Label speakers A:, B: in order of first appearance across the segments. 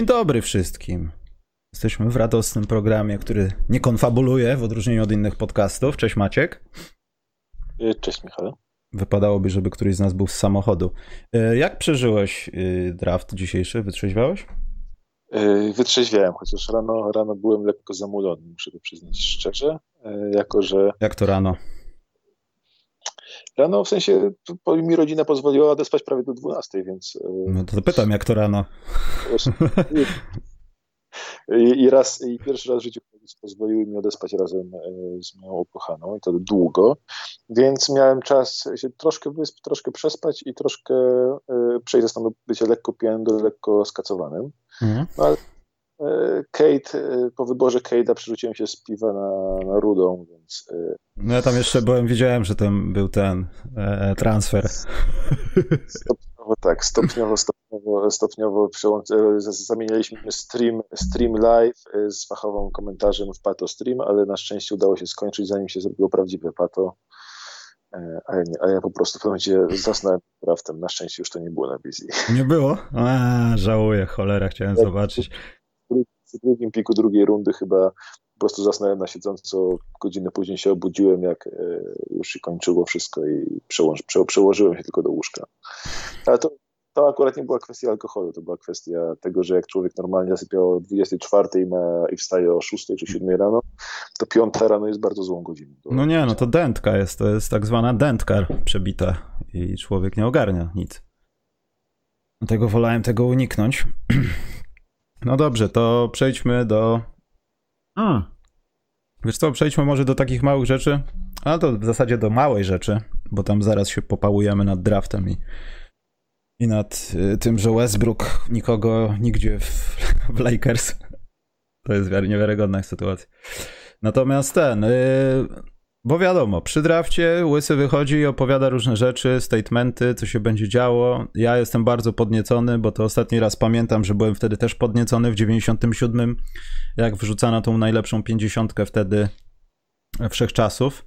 A: Dzień dobry wszystkim. Jesteśmy w radosnym programie, który nie konfabuluje w odróżnieniu od innych podcastów. Cześć Maciek.
B: Y, cześć Michał.
A: Wypadałoby, żeby któryś z nas był z samochodu. Y, jak przeżyłeś y, draft dzisiejszy? Wytrzeźwiałeś?
B: Wytrzeźwiałem, chociaż rano, rano byłem lekko zamulony, muszę to przyznać szczerze, jako że...
A: Jak to rano?
B: Rano w sensie mi rodzina pozwoliła odespać prawie do 12, więc.
A: E, no to pytam, jak to rano.
B: I, I, raz, i pierwszy raz w życiu pozwoliły mi odespać razem e, z moją ukochaną i to długo, więc miałem czas się troszkę wysp, troszkę przespać i troszkę e, przejść ze stanu bycia lekko pijanym do lekko skacowanym. Mhm. No, ale Kate, e, po wyborze Kate'a przerzuciłem się z piwa na, na rudą, więc... E,
A: no ja tam jeszcze byłem, widziałem, że tam był ten e, transfer.
B: Stopniowo tak, stopniowo, stopniowo, stopniowo zamienialiśmy stream, stream live z fachowym komentarzem w Pato Stream, ale na szczęście udało się skończyć, zanim się zrobiło prawdziwe Pato. A ja, nie, a ja po prostu w pewnym momencie zasnąłem draftem. Na szczęście już to nie było na wizji.
A: Nie było? A, żałuję, cholera, chciałem zobaczyć
B: w drugim piku drugiej rundy chyba po prostu zasnąłem na siedząco, godzinę później się obudziłem, jak e, już się kończyło wszystko i przełoż, prze, przełożyłem się tylko do łóżka. Ale to, to akurat nie była kwestia alkoholu, to była kwestia tego, że jak człowiek normalnie zasypiał o 24 i, ma, i wstaje o 6 czy 7 rano, to 5 rano jest bardzo złą godziną.
A: No nie, no to dętka jest, to jest tak zwana dętka przebita i człowiek nie ogarnia nic. Dlatego wolałem tego uniknąć. No dobrze, to przejdźmy do. A. Wiesz co, przejdźmy może do takich małych rzeczy, ale to w zasadzie do małej rzeczy, bo tam zaraz się popałujemy nad draftem i, i nad y, tym, że Westbrook nikogo nigdzie w, w Lakers. To jest niewiarygodna sytuacja. Natomiast ten, y, bo wiadomo, przy drafcie Łysy wychodzi i opowiada różne rzeczy, statementy, co się będzie działo. Ja jestem bardzo podniecony, bo to ostatni raz pamiętam, że byłem wtedy też podniecony w 97, jak wrzucano tą najlepszą pięćdziesiątkę wtedy wszechczasów.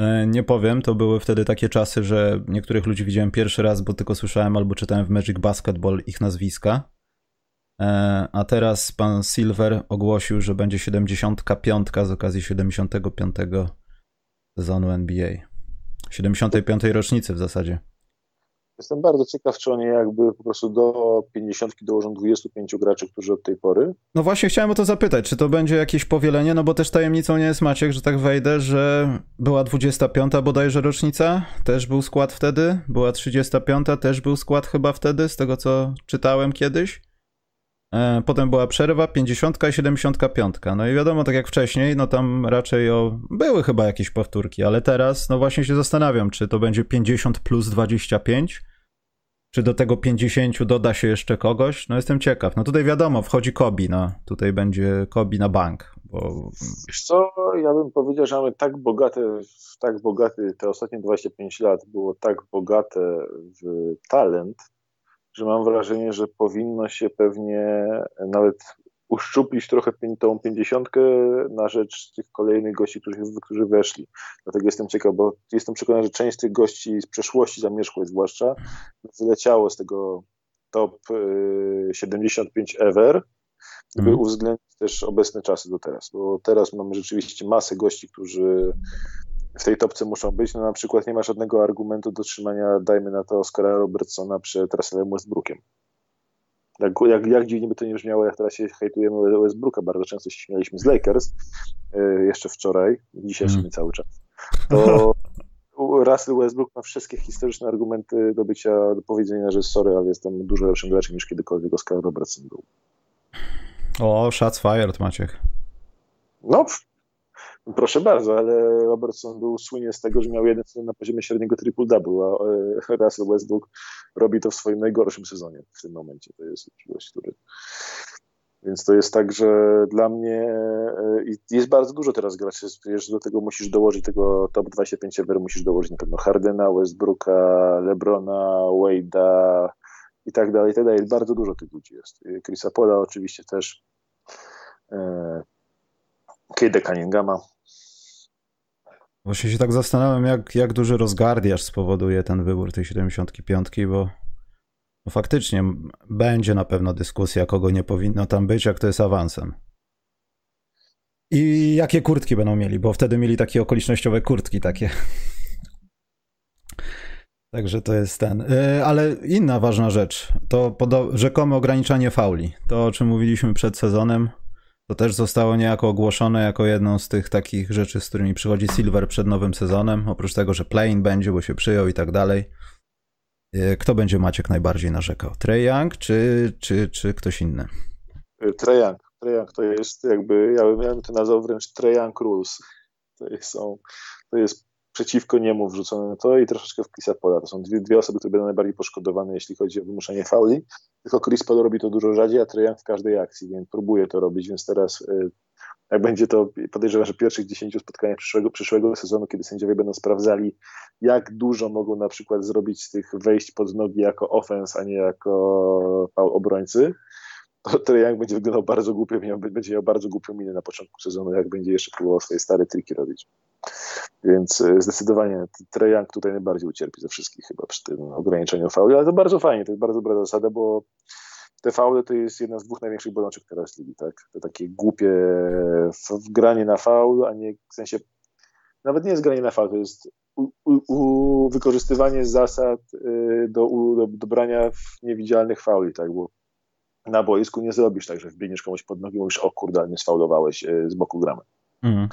A: E, nie powiem, to były wtedy takie czasy, że niektórych ludzi widziałem pierwszy raz, bo tylko słyszałem albo czytałem w Magic Basketball ich nazwiska. E, a teraz pan Silver ogłosił, że będzie 75 z okazji 75 sezonu NBA. 75. rocznicy w zasadzie.
B: Jestem bardzo ciekaw, czy oni jakby po prostu do 50 dołożą 25 graczy, którzy od tej pory.
A: No właśnie chciałem o to zapytać, czy to będzie jakieś powielenie, no bo też tajemnicą nie jest Maciek, że tak wejdę, że była 25 bodajże rocznica, też był skład wtedy, była 35, też był skład chyba wtedy, z tego co czytałem kiedyś. E, potem była przerwa, 50 i 75. No i wiadomo, tak jak wcześniej, no tam raczej o... były chyba jakieś powtórki, ale teraz, no właśnie się zastanawiam, czy to będzie 50 plus 25, czy do tego 50 doda się jeszcze kogoś? No jestem ciekaw. No tutaj wiadomo, wchodzi Kobi, no. Tutaj będzie Kobi na bank. Bo...
B: Wiesz co, ja bym powiedział, że mamy tak bogate, tak bogate, te ostatnie 25 lat było tak bogate w talent, że mam wrażenie, że powinno się pewnie nawet uszczuplić trochę tą pięćdziesiątkę na rzecz tych kolejnych gości, którzy, którzy weszli. Dlatego jestem ciekaw, bo jestem przekonany, że część z tych gości z przeszłości zamierzchłej zwłaszcza wyleciało z tego top 75 y, ever, gdyby mm. uwzględnić też obecne czasy do teraz, bo teraz mamy rzeczywiście masę gości, którzy w tej topce muszą być. No na przykład nie ma żadnego argumentu do trzymania, dajmy na to, Oscara Robertsona przed Russellem Westbrookiem. Jak, jak, jak dziwnie by to nie brzmiało, jak teraz się hejtujemy Westbrooka, bardzo często się śmialiśmy z Lakers, yy, jeszcze wczoraj, dzisiaj mm. się cały czas, to Russell Westbrook ma wszystkie historyczne argumenty do bycia, do powiedzenia, że sorry, ale jestem dużo lepszym graczem niż kiedykolwiek Oscar Robertson był.
A: O, shots fired, Maciek.
B: No, Proszę bardzo, ale Robertson był słynie z tego, że miał jeden sezon na poziomie średniego triple-double, a e, Russell Westbrook robi to w swoim najgorszym sezonie w tym momencie. To jest gość, który... Więc to jest tak, że dla mnie e, jest bardzo dużo teraz graczy, wiesz, do tego musisz dołożyć tego top 25 ever, musisz dołożyć na pewno Hardena, Westbrooka, Lebrona, Wade'a i tak dalej, i tak dalej. Bardzo dużo tych ludzi jest. Chrisa Pola oczywiście też. E, Kejda Cunninghama.
A: Właśnie się tak zastanawiam, jak, jak duży rozgardiaż spowoduje ten wybór tej 75, bo No faktycznie, będzie na pewno dyskusja, kogo nie powinno tam być, jak to jest awansem. I jakie kurtki będą mieli, bo wtedy mieli takie okolicznościowe kurtki takie. Także to jest ten. E, ale inna ważna rzecz to rzekome ograniczanie fauli. To, o czym mówiliśmy przed sezonem, to też zostało niejako ogłoszone jako jedną z tych takich rzeczy, z którymi przychodzi Silver przed nowym sezonem. Oprócz tego, że Plain będzie, bo się przyjął i tak dalej. E, kto będzie Maciek najbardziej narzekał? Trey Young czy, czy, czy ktoś inny?
B: Trey Young. Trey Young to jest jakby, ja bym to nazwał wręcz Trey Young Rules. To, są, to jest przeciwko niemu wrzucone to i troszeczkę w Pola. To są dwie, dwie osoby, które będą najbardziej poszkodowane, jeśli chodzi o wymuszenie fauli. Tylko Chris Paul robi to dużo rzadziej, a Young w każdej akcji, więc próbuje to robić, więc teraz y, jak będzie to, podejrzewam, że pierwszych 10 spotkaniach przyszłego, przyszłego sezonu, kiedy sędziowie będą sprawdzali, jak dużo mogą na przykład zrobić z tych wejść pod nogi jako ofens, a nie jako obrońcy, to Young będzie wyglądał bardzo głupio, będzie miał bardzo głupią minę na początku sezonu, jak będzie jeszcze próbował swoje stare triki robić. Więc e, zdecydowanie Trae Young tutaj najbardziej ucierpi ze wszystkich chyba przy tym ograniczeniu fauli, ale to bardzo fajnie, to jest bardzo dobra zasada, bo te faule to jest jedna z dwóch największych bolączek teraz ligi, tak? To takie głupie granie na faul, a nie w sensie nawet nie jest granie na faul, to jest u, u, wykorzystywanie zasad y, do, do, do brania niewidzialnych fauli, tak? Bo na boisku nie zrobisz tak, że wbiegniesz komuś pod nogi i mówisz, o kurde, nie sfaulowałeś e, z boku gramy. Mhm.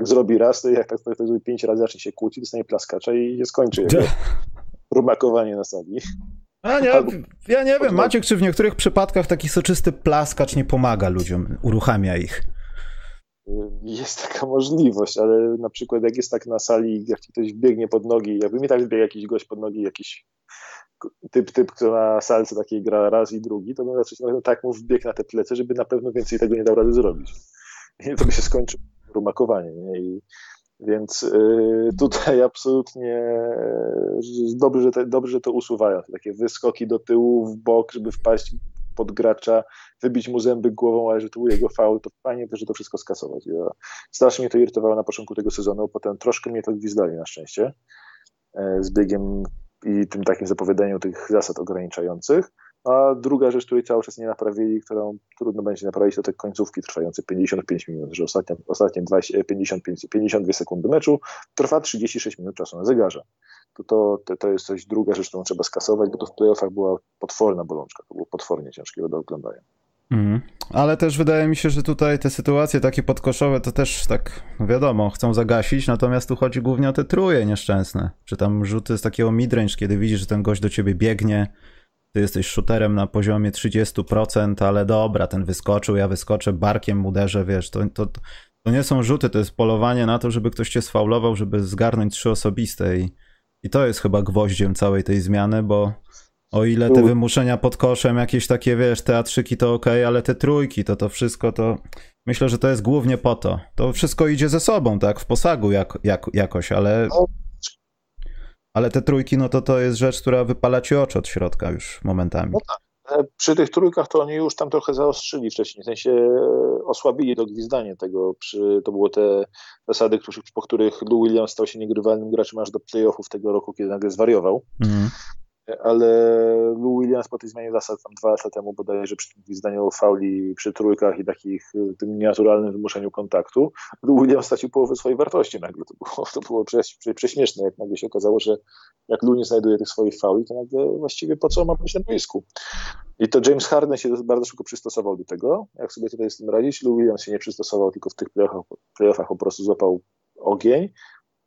B: Zrobi raz, to jak tak, tak zrobi pięć razy, zacznie się kłócić, dostanie plaskacza i się skończy jego rumakowanie na sali.
A: A nie, Albo, ja nie wiem, Maciek, czy w niektórych przypadkach taki soczysty plaskacz nie pomaga ludziom, uruchamia ich?
B: Jest taka możliwość, ale na przykład jak jest tak na sali, jak ci ktoś biegnie pod nogi, jakby mi tak biegł jakiś gość pod nogi, jakiś typ, typ, kto na salce takiej gra raz i drugi, to bym raczej tak mu wbiegł na te plecy, żeby na pewno więcej tego nie dał rady zrobić. I to by się skończyło rumakowanie. Nie? I, więc y, tutaj absolutnie y, dobrze, że dobrze, to usuwają. Takie wyskoki do tyłu, w bok, żeby wpaść pod gracza, wybić mu zęby głową, ale że to był jego faul, to fajnie też, że to wszystko skasować. Ja, strasznie mnie to irytowało na początku tego sezonu, potem troszkę mnie to gwizdali na szczęście e, z biegiem i tym takim zapowiedzeniem tych zasad ograniczających. A druga rzecz, której cały czas nie naprawili, którą trudno będzie naprawić, to te końcówki trwające 55 minut, że ostatnie, ostatnie 20, 55, 52 sekundy meczu trwa 36 minut czasu na zegarze. To, to, to jest coś druga rzecz, którą trzeba skasować, bo to w playoffach była potworna bolączka, to było potwornie ciężkie do oglądania.
A: Mm. Ale też wydaje mi się, że tutaj te sytuacje takie podkoszowe to też tak, no wiadomo, chcą zagasić, natomiast tu chodzi głównie o te truje nieszczęsne. Czy tam rzuty z takiego midrange, kiedy widzisz, że ten gość do ciebie biegnie, ty jesteś shooterem na poziomie 30%, ale dobra, ten wyskoczył, ja wyskoczę, barkiem uderzę, wiesz, to, to, to nie są rzuty, to jest polowanie na to, żeby ktoś cię sfaulował, żeby zgarnąć trzy osobiste i, i to jest chyba gwoździem całej tej zmiany, bo o ile te wymuszenia pod koszem, jakieś takie, wiesz, teatrzyki to ok, ale te trójki, to to wszystko to... Myślę, że to jest głównie po to. To wszystko idzie ze sobą, tak, w posagu jak, jak, jakoś, ale... Ale te trójki, no to to jest rzecz, która wypala ci oczy od środka już momentami. No tak.
B: Przy tych trójkach to oni już tam trochę zaostrzyli wcześniej, w sensie e, osłabili to gwizdanie tego. Przy, to były te zasady, po których Lou Williams stał się niegrywalnym graczem aż do playoffów tego roku, kiedy nagle zwariował. Mm ale Lou Williams po tej zmianie zasad tam dwa lata temu bodajże przy tym gwizdaniu fauli przy trójkach i takich y, tym nienaturalnym wymuszeniu kontaktu, Lou Williams stracił połowę swojej wartości nagle. To było, to było prześmieszne, jak nagle się okazało, że jak Lou nie znajduje tych swoich fauli, to nagle właściwie po co ma być na boisku. I to James Harden się bardzo szybko przystosował do tego, jak sobie tutaj z tym radzić. Lou Williams się nie przystosował, tylko w tych playoffach, playoffach po prostu złapał ogień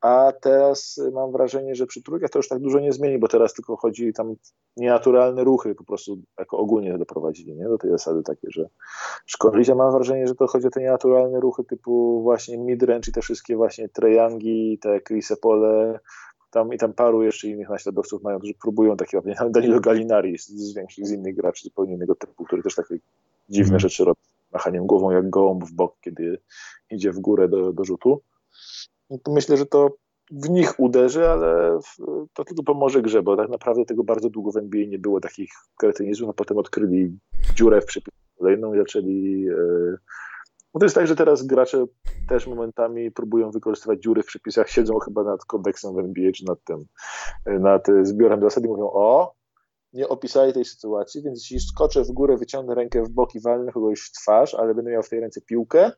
B: a teraz mam wrażenie, że przy trójkach to już tak dużo nie zmieni, bo teraz tylko chodzi tam nienaturalne ruchy po prostu jako ogólnie doprowadzili nie? do tej zasady takie, że szkolić, a mam wrażenie, że to chodzi o te nienaturalne ruchy typu właśnie midrange i te wszystkie właśnie Treyangi, te Chrise Pole, tam i tam paru jeszcze innych naśladowców mają, którzy próbują takie, Danilo Gallinari z, z większych, z innych graczy zupełnie innego typu, który też takie dziwne mm. rzeczy robi, machaniem głową jak gołąb w bok, kiedy idzie w górę do, do rzutu myślę, że to w nich uderzy, ale to tylko pomoże grze, bo tak naprawdę tego bardzo długo w NBA nie było takich kretynizmów, a potem odkryli dziurę w przepisie kolejną i zaczęli... No to jest tak, że teraz gracze też momentami próbują wykorzystywać dziury w przepisach, siedzą chyba nad kodeksem w NBA, czy nad tym, nad zbiorem zasad i mówią, o, nie opisali tej sytuacji, więc jeśli skoczę w górę, wyciągnę rękę w bok i walnę kogoś w twarz, ale będę miał w tej ręce piłkę,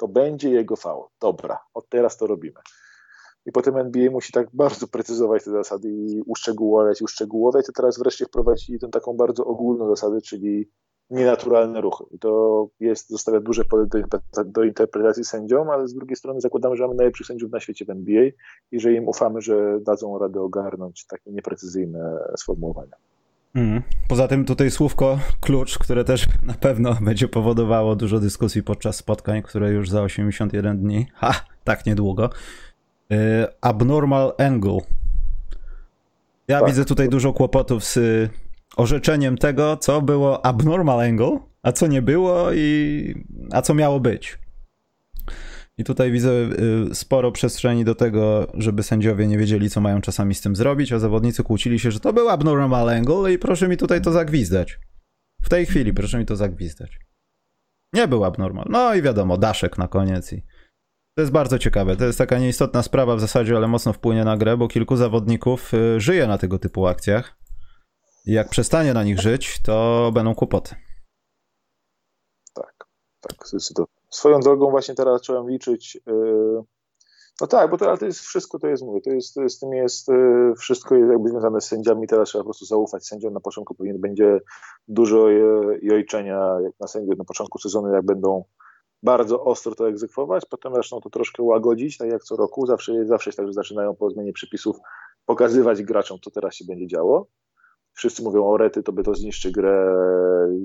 B: to będzie jego faul. Dobra, od teraz to robimy. I potem NBA musi tak bardzo precyzować te zasady i uszczegółowiać, uszczegółowiać, to teraz wreszcie wprowadzili tę taką bardzo ogólną zasadę, czyli nienaturalne ruchy. I to jest, zostawia duże pole do, do, interpretacji sędziom, ale z drugiej strony zakładamy, że mamy najlepszych sędziów na świecie w NBA i że im ufamy, że dadzą radę ogarnąć takie nieprecyzyjne sformułowania.
A: Mm. Poza tym tutaj słówko klucz, które też na pewno będzie powodowało dużo dyskusji podczas spotkań, które już za 81 dni, ha, tak niedługo, yy, abnormal angle. Ja tak. widzę tutaj dużo kłopotów z orzeczeniem tego, co było abnormal angle, a co nie było i a co miało być. I tutaj widzę y, sporo przestrzeni do tego, żeby sędziowie nie wiedzieli, co mają czasami z tym zrobić, a zawodnicy kłócili się, że to był abnormal angle i proszę mi tutaj to zagwizdać. W tej chwili proszę mi to zagwizdać. Nie był abnormal. No i wiadomo, daszek na koniec i to jest bardzo ciekawe. To jest taka nieistotna sprawa w zasadzie, ale mocno wpłynie na grę, bo kilku zawodników y, żyje na tego typu akcjach. I jak przestanie na nich żyć, to będą kłopoty.
B: Tak, tak, zdecydowanie. Swoją drogą właśnie teraz zacząłem liczyć. Yy... No tak, bo to, ale to jest wszystko, to jest, mówię, to jest, z tym jest yy, wszystko jakby związane z sędziami, teraz trzeba po prostu zaufać sędziom, na początku powinien będzie dużo jojczenia jak na sędziów. Na początku sezonu, jak będą bardzo ostro to egzekwować, potem zaczną to troszkę łagodzić, tak jak co roku, zawsze, zawsze jest tak, że zaczynają po zmianie przepisów pokazywać graczom, co teraz się będzie działo wszyscy mówią o rety, to by to zniszczy grę,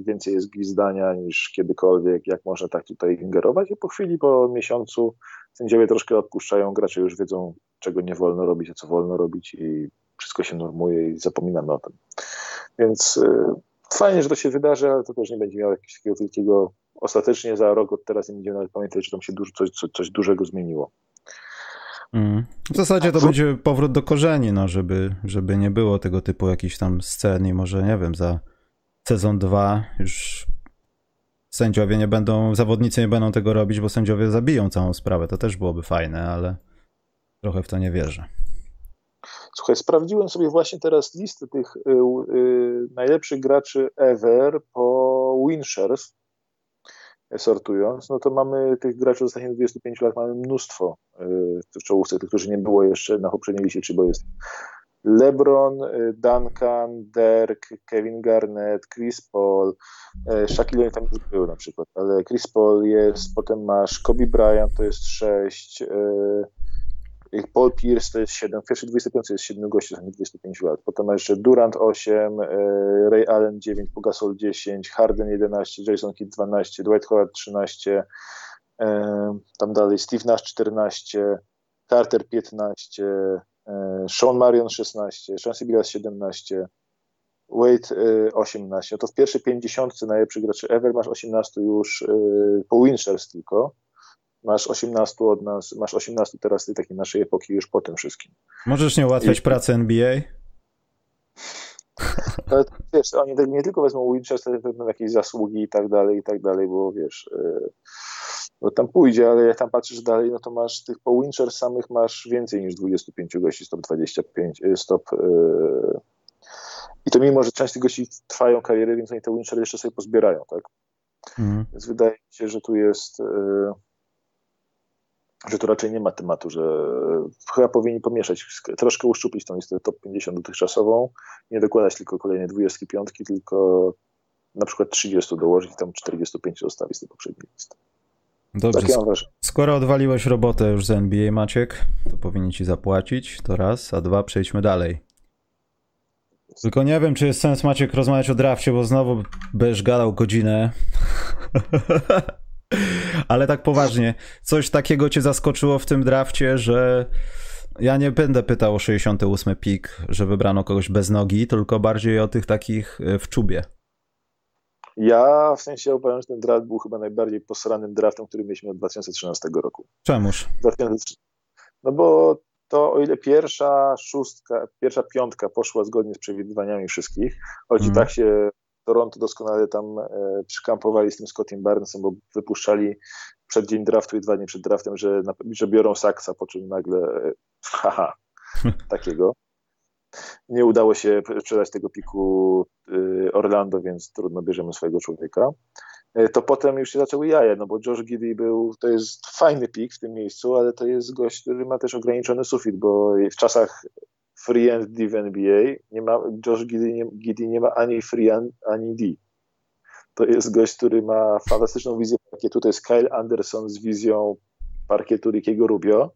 B: więcej jest gwizdania niż kiedykolwiek, jak można tak tutaj ingerować i po chwili, po miesiącu sędziowie troszkę odpuszczają, gracze już wiedzą, czego nie wolno robić, a co wolno robić i wszystko się normuje i zapominamy o tym. Więc y, fajnie, że to się wydarzy, ale to też nie będzie miało jakiegoś takiego wielkiego, ostatecznie za rok od teraz nie będziemy nawet pamiętać, że tam się dużo, coś, coś, coś dużego zmieniło.
A: Mm. W zasadzie to będzie powrót do korzeni, no, żeby, żeby nie było tego typu jakichś tam scen i może, nie wiem, za sezon 2 już sędziowie nie będą, zawodnicy nie będą tego robić, bo sędziowie zabiją całą sprawę. To też byłoby fajne, ale trochę w to nie wierzę.
B: Słuchaj, sprawdziłem sobie właśnie teraz listę tych y, y, najlepszych graczy ever po Winshares sortując, no to mamy tych graczy ostatnich 25 lat, mamy mnóstwo y, w czołówce, tych, którzy nie było jeszcze na poprzedniej liście, czy bo jest LeBron, y, Duncan, Dirk, Kevin Garnett, Chris Paul, y, Shaquille tam już był na przykład, ale Chris Paul jest, potem masz Kobe Bryant, to jest 6, Paul Pierce to jest 7, w pierwszej 25 jest 7 gości, to 25 lat. Potem jeszcze Durant 8, e, Ray Allen 9, Pogasol 10, Harden 11, Jason Kidd 12, Dwight Howard 13, e, tam dalej Steve Nash 14, Carter 15, e, Sean Marion 16, Chauncey Billups 17, Wade 18. To w pierwszej 50 najlepszych graczy ever masz 18 już po Winchers tylko masz 18 od nas, masz 18 teraz tej takiej naszej epoki już po tym wszystkim.
A: Możesz nie ułatwiać I... pracy NBA?
B: Ale wiesz, oni nie tylko wezmą Winchester, będą jakieś zasługi i tak dalej, i tak dalej, bo wiesz, yy, bo tam pójdzie, ale jak tam patrzysz dalej, no to masz tych po Winchester samych masz więcej niż 25 gości, stop 25, y, stop yy, i to mimo, że część tych gości trwają kariery, więc oni te Winchester jeszcze sobie pozbierają, tak? Mm. Więc wydaje mi się, że tu jest że tu raczej nie ma tematu, że chyba powinni pomieszać, troszkę uszczuplić tą listę top 50 dotychczasową, nie dokładać tylko kolejne 25, tylko na przykład 30 dołożyć i tam 45 zostawić z tej poprzedniej listy.
A: Dobrze, skoro odwaliłeś robotę już z NBA, Maciek, to powinni ci zapłacić, to raz, a dwa, przejdźmy dalej. Tylko nie wiem, czy jest sens, Maciek, rozmawiać o drafcie, bo znowu będziesz gadał godzinę. Ale tak poważnie, coś takiego cię zaskoczyło w tym drafcie, że ja nie będę pytał o 68 pik, że wybrano kogoś bez nogi, tylko bardziej o tych takich e, w czubie.
B: Ja w sensie uważam, że ten draft był chyba najbardziej posranym draftem, który mieliśmy od 2013 roku.
A: Czemuż?
B: No bo to o ile pierwsza szóstka, pierwsza piątka poszła zgodnie z przewidywaniami wszystkich, choć mm. i tak się Toronto doskonale tam e, przykampowali z tym Scottem Barnesem, bo wypuszczali przed dzień draftu i dwa dni przed draftem, że, że biorą Saksa, po czym nagle e, haha, takiego. Nie udało się sprzedać tego piku y, Orlando, więc trudno bierzemy swojego człowieka. To potem już się zaczęły jaja, no bo Josh Giddy był, to jest fajny pik w tym miejscu, ale to jest gość, który ma też ograniczony sufit, bo w czasach free and D w NBA nie ma, Josh Giddy nie, Giddy nie ma ani free ani D. To jest gość, który ma fantastyczną wizję parkietu, to jest Kyle Anderson z wizją parkietu Rickiego Rubio,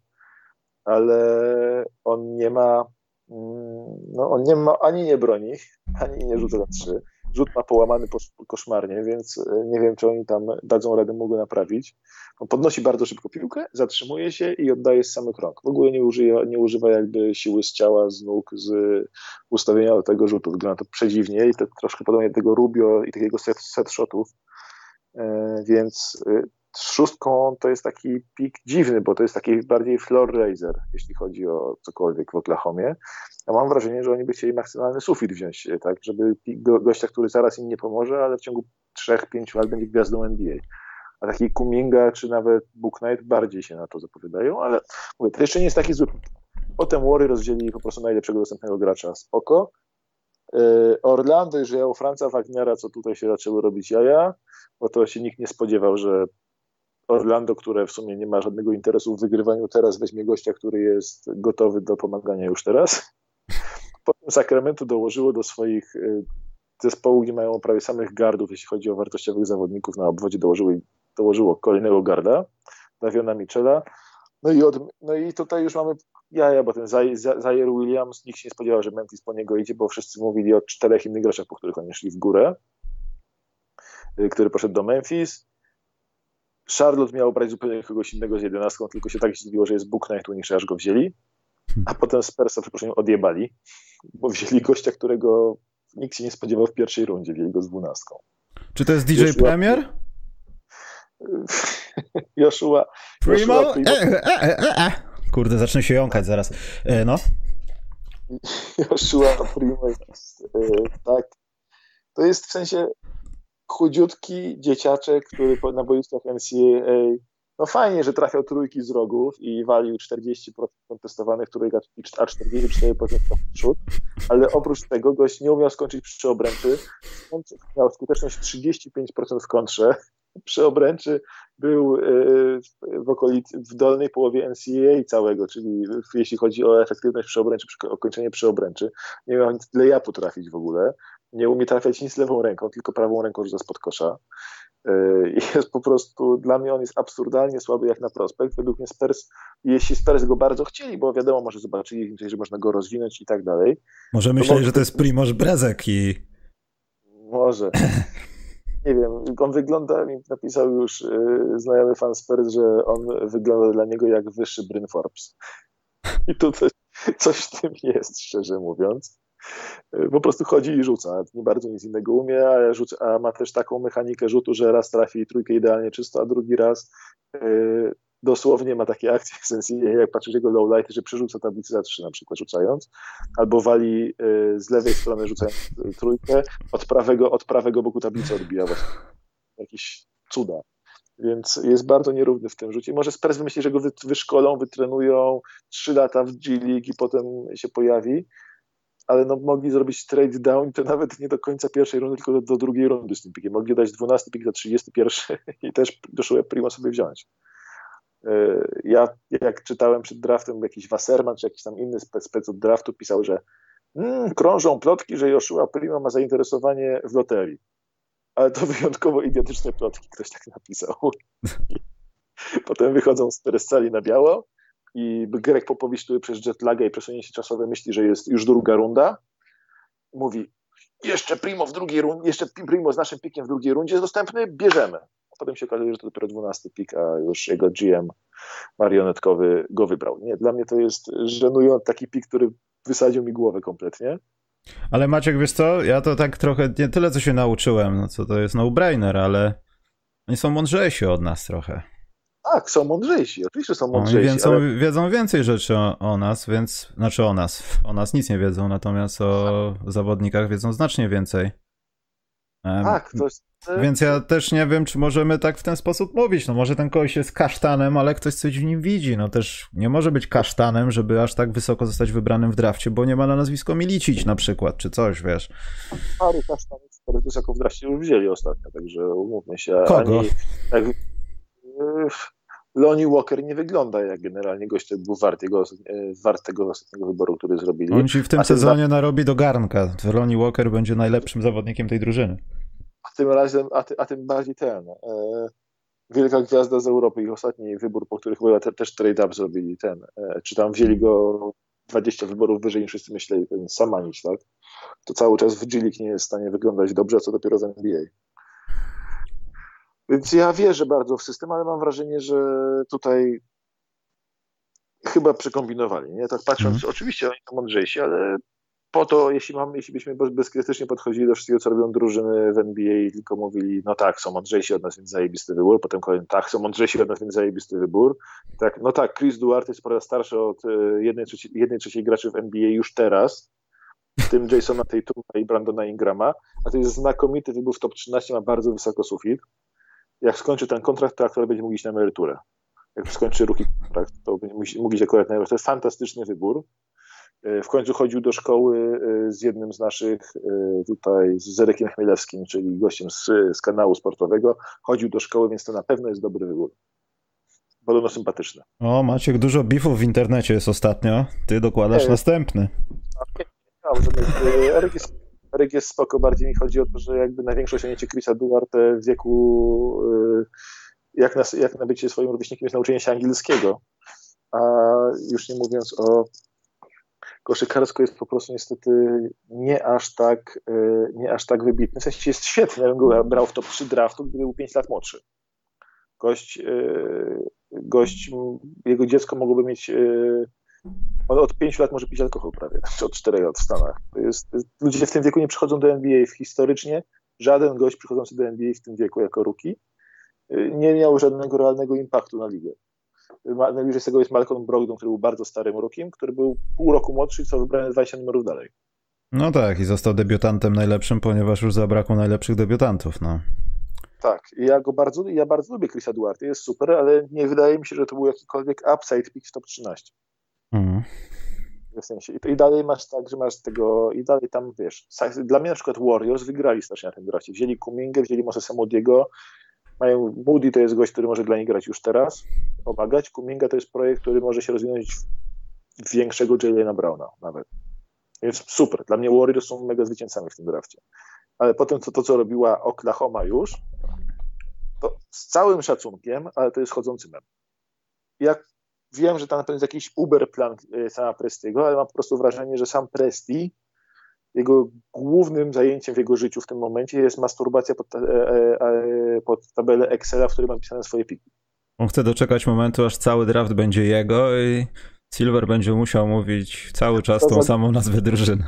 B: ale on nie ma Mm, no on nie ma, ani nie broni, ani nie rzuca na trzy. Rzut ma połamany koszmarnie, więc e, nie wiem, czy oni tam dadzą radę mu go naprawić. On podnosi bardzo szybko piłkę, zatrzymuje się i oddaje z samych rąk. W ogóle nie używa, nie używa jakby siły z ciała, z nóg, z ustawienia do tego rzutu. Wygląda to przedziwnie i to troszkę podobnie do tego Rubio i takiego set, set shotów. E, więc e, szóstką to jest taki pik dziwny, bo to jest taki bardziej floor raiser, jeśli chodzi o cokolwiek w Oklahomie. Ja mam wrażenie, że oni by chcieli maksymalny sufit wziąć, e, tak, żeby gościa, który zaraz im nie pomoże, ale w ciągu 3-5 lat będzie gwiazdą NBA. A taki Kuminga czy nawet Book Knight bardziej się na to zapowiadają, ale mówię, to jeszcze nie jest taki zły. Potem Warriors rozdzieli po prostu najlepszego dostępnego gracza, spoko. E, Orlando, jeżeli o Franca Wagnera, co tutaj się zaczęły robić jaja, bo to się nikt nie spodziewał, że Orlando, które w sumie nie ma żadnego interesu w wygrywaniu teraz, weźmie gościa, który jest gotowy do pomagania już teraz. Potem Sacramento dołożyło do swoich y, zespołów, gdzie mają prawie samych gardów, jeśli chodzi o wartościowych zawodników na obwodzie, dołożyło, dołożyło kolejnego garda, Daviona Michela. No i, od, no i tutaj już mamy jaja, bo ten Zaire Williams, nikt się nie spodziewał, że Memphis po niego idzie, bo wszyscy mówili o czterech innych graczach, po których oni szli w górę, y, który poszedł do Memphis. Charlotte miał brać zupełnie kogoś innego z jedenastką, tylko się tak zdziwiło, że jest Knight, niż aż go wzięli. A potem Spersa, przepraszam, odjebali, bo wzięli gościa, którego nikt się nie spodziewał w pierwszej rundzie, wzięli go z dwunastką.
A: Czy to jest DJ Joshua... Premier?
B: Joshua...
A: Primo? Joshua Primo... E, e, e, Kurde, zacznę się jąkać zaraz. E, no.
B: Joshua Primo jest, tak. To jest w sensie chudziutki dzieciaczek, który na boiskach NCAA no fajnie, że trafiał trójki z rogów i walił 40% kontestowanych trójek, a 44% w przód, ale oprócz tego gość nie umiał skończyć przy obręczy, miał skuteczność 35% w kontrze, przy obręczy był e, w okolicy, w dolnej połowie NCAA całego, czyli jeśli chodzi o efektywność przy obręczy, przy okończenie przy obręczy, nie miał nic tyle ja potrafić w ogóle nie umie trafiać nic lewą ręką, tylko prawą ręką rzuca spod kosza. E, jest po prostu, dla mnie on jest absurdalnie słaby jak na prospekt. Według mnie Spurs, jeśli Spurs go bardzo chcieli, bo wiadomo, może zobaczyli, że można go rozwinąć i tak dalej.
A: Może myśleli, że to jest Primoż Brezek i...
B: Może. Nie wiem, on wygląda, mi napisał już yy, znajomy fan Spurs, że on wygląda dla niego jak wyższy Bryn Forbes. I tu coś, coś w tym jest, szczerze mówiąc po prostu chodzi i rzuca. Nie bardzo nic innego umie, a, rzuca, a ma też taką mechanikę rzutu, że raz trafi trójkę idealnie czysto, a drugi raz yy, dosłownie ma takie akcje w sensie, jak patrzysz jego low light, że przerzuca tablicę za trzy na przykład rzucając, albo wali yy, z lewej strony rzucając trójkę, od prawego, od prawego boku tablicy odbija właśnie. Jakieś cuda. Więc jest bardzo nierówny w tym rzucie. Może Spurs wymyśli, że go wyszkolą, wytrenują trzy lata w G League i potem się pojawi, ale no, mogli zrobić trade down to nawet nie do końca pierwszej rundy, tylko do, do drugiej rundy z tym pikiem. Mogli dać 12 pik za 31 i też doszło Primo sobie wziąć. E, ja jak czytałem przed draftem jakiś Wasserman czy jakiś tam inny spec, spec od draftu pisał, że mm, krążą plotki, że Joshua Primo ma zainteresowanie w loterii. Ale to wyjątkowo idiotyczne plotki, ktoś tak napisał. Potem wychodzą z sali na biało i Greg Popowicz, który przez jetlaga i przesunięcie czasowe myśli, że jest już druga runda, mówi jeszcze Primo w drugiej rundzie, jeszcze Primo z naszym pikiem w drugiej rundzie jest dostępny, bierzemy. A potem się okazuje, że to dopiero 12 pik, a już jego GM marionetkowy go wybrał. Nie, dla mnie to jest żenujący taki pik, który wysadził mi głowę kompletnie.
A: Ale Maciek, wiesz co, ja to tak trochę, nie tyle co się nauczyłem, no co to jest no-brainer, ale oni są mądrzejsi od nas trochę.
B: Tak, są mądrzejsi, oczywiście są mądrzejsi.
A: Oni ale... wiedzą więcej rzeczy o, o, nas, więc, znaczy o nas, o nas nic nie wiedzą, natomiast o zawodnikach wiedzą znacznie więcej.
B: Tak, to jest
A: więc ja też nie wiem, czy możemy tak w ten sposób mówić. No może ten kogoś jest kasztanem, ale ktoś coś w nim widzi. No też nie może być kasztanem, żeby aż tak wysoko zostać wybranym w drafcie, bo nie ma na nazwisko Milicić na przykład, czy coś, wiesz.
B: Paru kasztanów bardzo wysoko w drafcie już wzięli ostatnio, także umówmy się.
A: Kogo?
B: Ani, jak, Lonnie Walker nie wygląda jak generalnie gość, który był wart, jego, wart tego ostatniego wyboru, który zrobili.
A: On ci w tym sezonie narobi do garnka. Lonnie Walker będzie najlepszym zawodnikiem tej drużyny
B: a tym razem, a, ty, a tym bardziej ten. E, wielka gwiazda z Europy, ich ostatni wybór, po których chyba te, też trade-up zrobili ten, e, czy tam wzięli go 20 wyborów wyżej niż wszyscy myśleli, ten Samanic, tak? To cały czas w G nie jest w stanie wyglądać dobrze, co dopiero w NBA. Więc ja wierzę bardzo w system, ale mam wrażenie, że tutaj chyba przekombinowali. Nie? Tak patrząc, mm. oczywiście oni są mądrzejsi, ale po to, jeśli, mam, jeśli byśmy bezkrytycznie podchodzili do wszystkiego, co robią drużyny w NBA i tylko mówili, no tak, są mądrzejsi od nas, więc zajebisty wybór, potem kolejny, tak, są mądrzejsi od nas, więc zajebisty wybór. Tak, no tak, Chris Duarte jest po starszy od e, jednej trzeciej, jednej trzeciej graczy w NBA już teraz, w tym Jasona Tatuma i Brandona Ingrama, a to jest znakomity wybór w top 13, ma bardzo wysoko sufit. Jak skończy ten kontrakt, to aktor będzie mógł iść na emeryturę. Jak skończy ruki kontrakt, to będzie mógł iść akurat na emeryturę. To jest fantastyczny wybór. E, w końcu chodził do szkoły e, z jednym z naszych e, tutaj, z Zerekiem Chmielewskim, czyli gościem z, z kanału sportowego. Chodził do szkoły, więc to na pewno jest dobry wybór. Podobno sympatyczny.
A: O, Maciek, dużo bifów w internecie jest ostatnio. Ty dokładasz Ej, następny.
B: Eryk jest, Eryk jest spoko, bardziej mi chodzi o to, że jakby największe osiągnięcie Chrisa Duarte w wieku, jak na, jak na bycie swoim rówieśnikiem jest nauczenie się angielskiego. A już nie mówiąc o koszykarsko jest po prostu niestety nie aż tak, e, nie aż tak wybitny. W sensie jest świetny, ja bym go brał w top 3 draftu, gdyby był 5 lat młodszy. Gość, e, gość jego dziecko mogłoby mieć on od 5 lat może pić alkohol prawie, czy od 4 lat w Stanach. To jest, ludzie w tym wieku nie przychodzą do NBA historycznie. Żaden gość przychodzący do NBA w tym wieku jako ruki nie miał żadnego realnego impaktu na ligę. Najbliżej z tego jest Malcolm Brogdon, który był bardzo starym rokiem, który był pół roku młodszy, co wybrany 20 numerów dalej.
A: No tak, i został debiutantem najlepszym, ponieważ już zabrakło najlepszych debiutantów, no.
B: Tak, ja go bardzo, ja bardzo lubię Chrisa Duarte, jest super, ale nie wydaje mi się, że to był jakikolwiek upside pick w top 13. Mhm. W sensie. I, I, dalej masz tak, że masz tego, i dalej tam, wiesz, dla mnie na przykład Warriors wygrali strasznie na tym drafcie. Wzięli Kumingę, wzięli Mosesa Modiego, mają Moody to jest gość, który może dla nich grać już teraz, pomagać. Kuminga to jest projekt, który może się rozwinąć w większego Jalena Browna nawet. Więc super. Dla mnie Warriors są mega zwycięzcami w tym drafcie. Ale potem to, to co robiła Oklahoma już, to z całym szacunkiem, ale to jest chodzący mem. Jak wiem, że tam jest jakiś Uber plan e, sama Prestiego, ale mam po prostu wrażenie, że sam Presti jego głównym zajęciem w jego życiu w tym momencie jest masturbacja pod, e, e, e, pod tabelę Excela, w której ma pisane swoje piki.
A: On chce doczekać momentu, aż cały draft będzie jego i Silver będzie musiał mówić cały czas tą samą nazwę drużyny.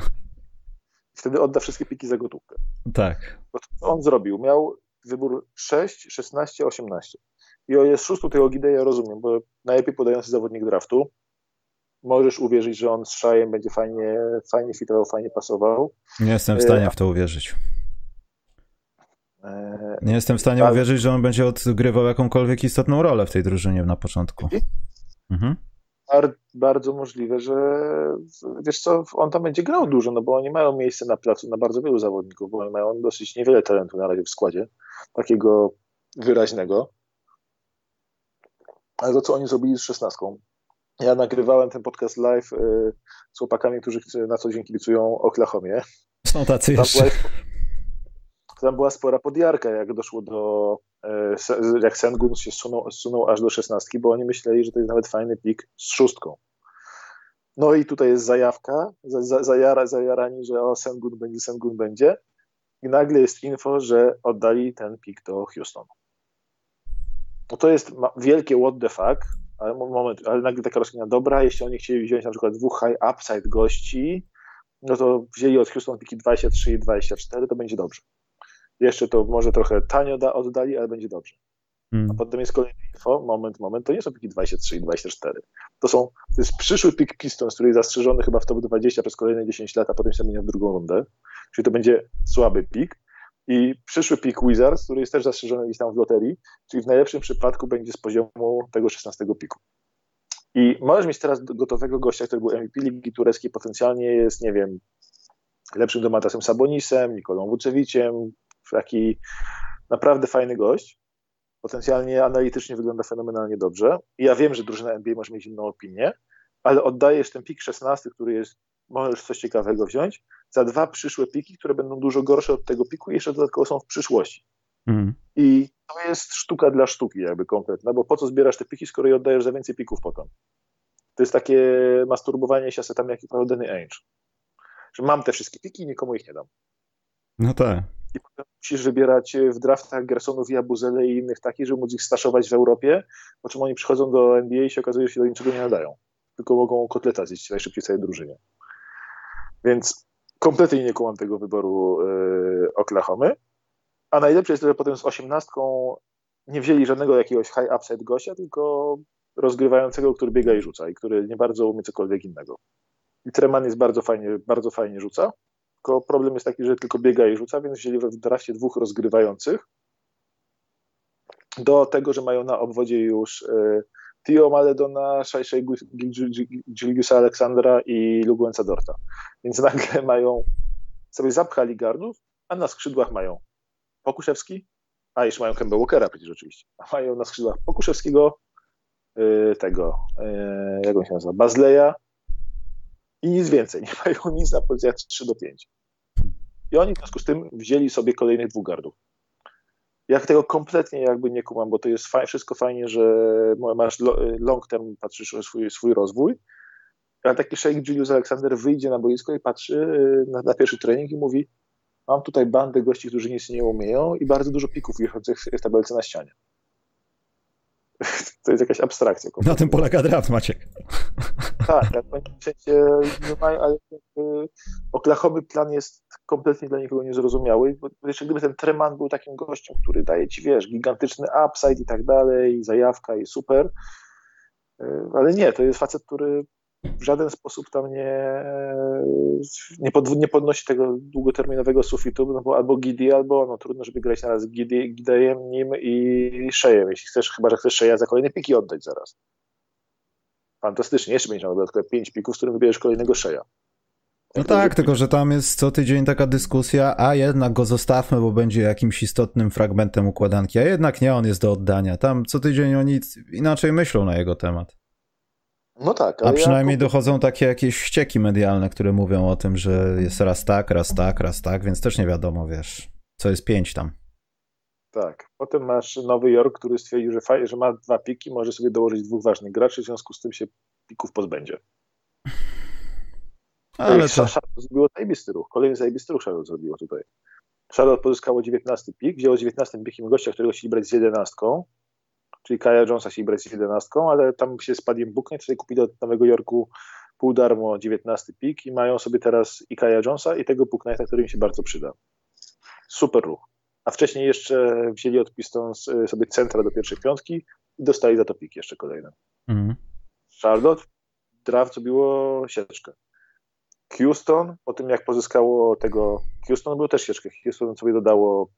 B: Wtedy odda wszystkie piki za gotówkę.
A: Tak.
B: Bo on zrobił? Miał wybór 6, 16, 18. I o jest szóstą tego gidę ja rozumiem, bo najlepiej podający zawodnik draftu, możesz uwierzyć, że on z Szajem będzie fajnie, fajnie fitował, fajnie pasował.
A: Nie jestem w stanie e, w to uwierzyć. E, Nie jestem w stanie ale... uwierzyć, że on będzie odgrywał jakąkolwiek istotną rolę w tej drużynie na początku. Mhm.
B: Bardzo możliwe, że wiesz co, on tam będzie grał dużo, no bo oni mają miejsce na placu na bardzo wielu zawodników, bo oni mają dosyć niewiele talentu na razie w składzie, takiego wyraźnego. Ale to, co oni zrobili z szesnastką, ja nagrywałem ten podcast live y, z chłopakami, którzy na co dzień kibicują Oklahomie.
A: Są tacy tam
B: była, tam była spora podjarka, jak doszło do, y, jak Sengun się zsunął, zsunął aż do szesnastki, bo oni myśleli, że to jest nawet fajny pik z szóstką. No i tutaj jest zajawka, zajara, zajarani, że o Sengun będzie, Sengun będzie. I nagle jest info, że oddali ten pik do Houston. No to jest wielkie what the fuck, ale moment, ale nagle taka rozkmina, dobra, jeśli oni chcieli wziąć na przykład dwóch high upside gości, no to wzięli od Houston piki 23 i 24, to będzie dobrze. Jeszcze to może trochę tanio da, oddali, ale będzie dobrze. Hmm. A potem jest kolejny info, moment, moment, to nie są piki 23 i 24. To są, to jest przyszły pik Pistons, który jest zastrzeżony chyba w top 20 przez kolejne 10 lat, a potem się zmienia w drugą rundę. Czyli to będzie słaby pik. I przyszły pik Wizards, który jest też zastrzeżony tam w loterii, czyli w najlepszym przypadku będzie z poziomu tego 16 piku. I możesz mieć teraz gotowego gościa, który był MVP Ligi Tureckiej, potencjalnie jest, nie wiem, lepszym Domatasem Sabonisem, Nikolą Wuczewiciem, taki naprawdę fajny gość. Potencjalnie analitycznie wygląda fenomenalnie dobrze. I ja wiem, że drużyna NBA może mieć inną opinię, ale oddajesz ten pik 16, który jest, możesz coś ciekawego wziąć, za dwa przyszłe piki, które będą dużo gorsze od tego piku i jeszcze dodatkowo są w przyszłości. Mm. I to jest sztuka dla sztuki jakby kompletna, bo po co zbierasz te piki, skoro je oddajesz za więcej pików potem? To jest takie masturbowanie się asetami jak i Danny Ainge. Że mam te wszystkie piki i nikomu ich nie dam.
A: No tak.
B: I potem musisz wybierać w draftach Gersonów i Abuzele i innych takich, żeby móc ich staszować w Europie, po czym oni przychodzą do NBA i się okazuje, że się do niczego nie nadają. Tylko mogą kotleta zjeść najszybciej całej drużynie. Więc kompletnie nie kumam tego wyboru yy, Oklahomy. A najlepsze jest to, że potem z osiemnastką nie wzięli żadnego jakiegoś high upside gościa, tylko rozgrywającego, który biega i rzuca i który nie bardzo umie cokolwiek innego. I Treman jest bardzo fajnie, bardzo fajnie rzuca, tylko problem jest taki, że tylko biega i rzuca, więc wzięli w drafcie dwóch rozgrywających do tego, że mają na obwodzie już y, Tio Maledona, Shai Gilgiusa Aleksandra i Luguenza Dorta. Więc nagle mają, sobie zapchali gardów, a na skrzydłach mają Pokuszewski, a jeszcze mają Kemba Walkera przecież oczywiście, a mają na skrzydłach Pokuszewskiego, yy, tego, yy, jak on się nazywa, Bazleja i nic więcej. Nie mają nic na pozycjach 3 do 5. I oni w związku z tym wzięli sobie kolejnych dwóch gardów. Jak tego kompletnie jakby nie kumam, bo to jest wszystko fajnie, że masz long term, patrzysz na swój, swój rozwój, a taki Sheikh Julius Alexander wyjdzie na boisko i patrzy yy, na, na pierwszy trening i mówi mam tutaj bandę gości, którzy nic nie umieją i bardzo dużo pików wiszących w tabelce na ścianie. To jest jakaś abstrakcja.
A: Na tym polega draft, Maciek.
B: Tak, w sensie nie mają, ale y, Oklahomy plan jest kompletnie dla nikogo niezrozumiały. Bo jeszcze gdyby ten Treman był takim gościem, który daje ci, wiesz, gigantyczny upside i tak dalej, zajawka i super, y, ale nie, to jest facet, który w żaden sposób tam nie, nie, pod, nie podnosi tego długoterminowego sufitu, no bo albo Gidi, albo no trudno, żeby grać naraz Gidi, Gidejem, nim i Szejem, jeśli chcesz, chyba, że chcesz Szeja za kolejne piki oddać zaraz. Fantastycznie, jeszcze będziesz miał dodatkowe pięć pików, z którym wybierzesz kolejnego Szeja.
A: No tak, tylko że tam jest co tydzień taka dyskusja, a jednak go zostawmy, bo będzie jakimś istotnym fragmentem układanki, a jednak nie, on jest do oddania. Tam co tydzień oni inaczej myślą na jego temat.
B: No tak.
A: A przynajmniej ja... dochodzą takie jakieś ścieki medialne, które mówią o tym, że jest raz tak, raz tak, raz tak, więc też nie wiadomo, wiesz, co jest pięć tam.
B: Tak. Potem masz Nowy Jork, który stwierdził, że, faj, że ma dwa piki, może sobie dołożyć dwóch ważnych graczy, w związku z tym się pików pozbędzie. Ale to... Charlotte zrobiło zajebisty ruch. Kolejny zajebisty ruch Charlotte zrobiło tutaj. Charlotte pozyskało 19 pik, wzięło 19 pikiem gościa, którego chcieli brać z 11, czyli Kaya Jonesa się brać z 11, ale tam się spadiem buknie, tutaj kupili od Nowego Jorku pół darmo 19 pik i mają sobie teraz i Kaya Jonesa i tego Booknighta, który im się bardzo przyda. Super ruch. A wcześniej jeszcze wzięli od Pistons y, sobie centra do pierwszej piątki i dostali za to pik jeszcze kolejne. Mhm. Charlotte draft zrobiło sieczkę. Houston, po tym jak pozyskało tego, Houston był też sieczkę, Houston sobie dodało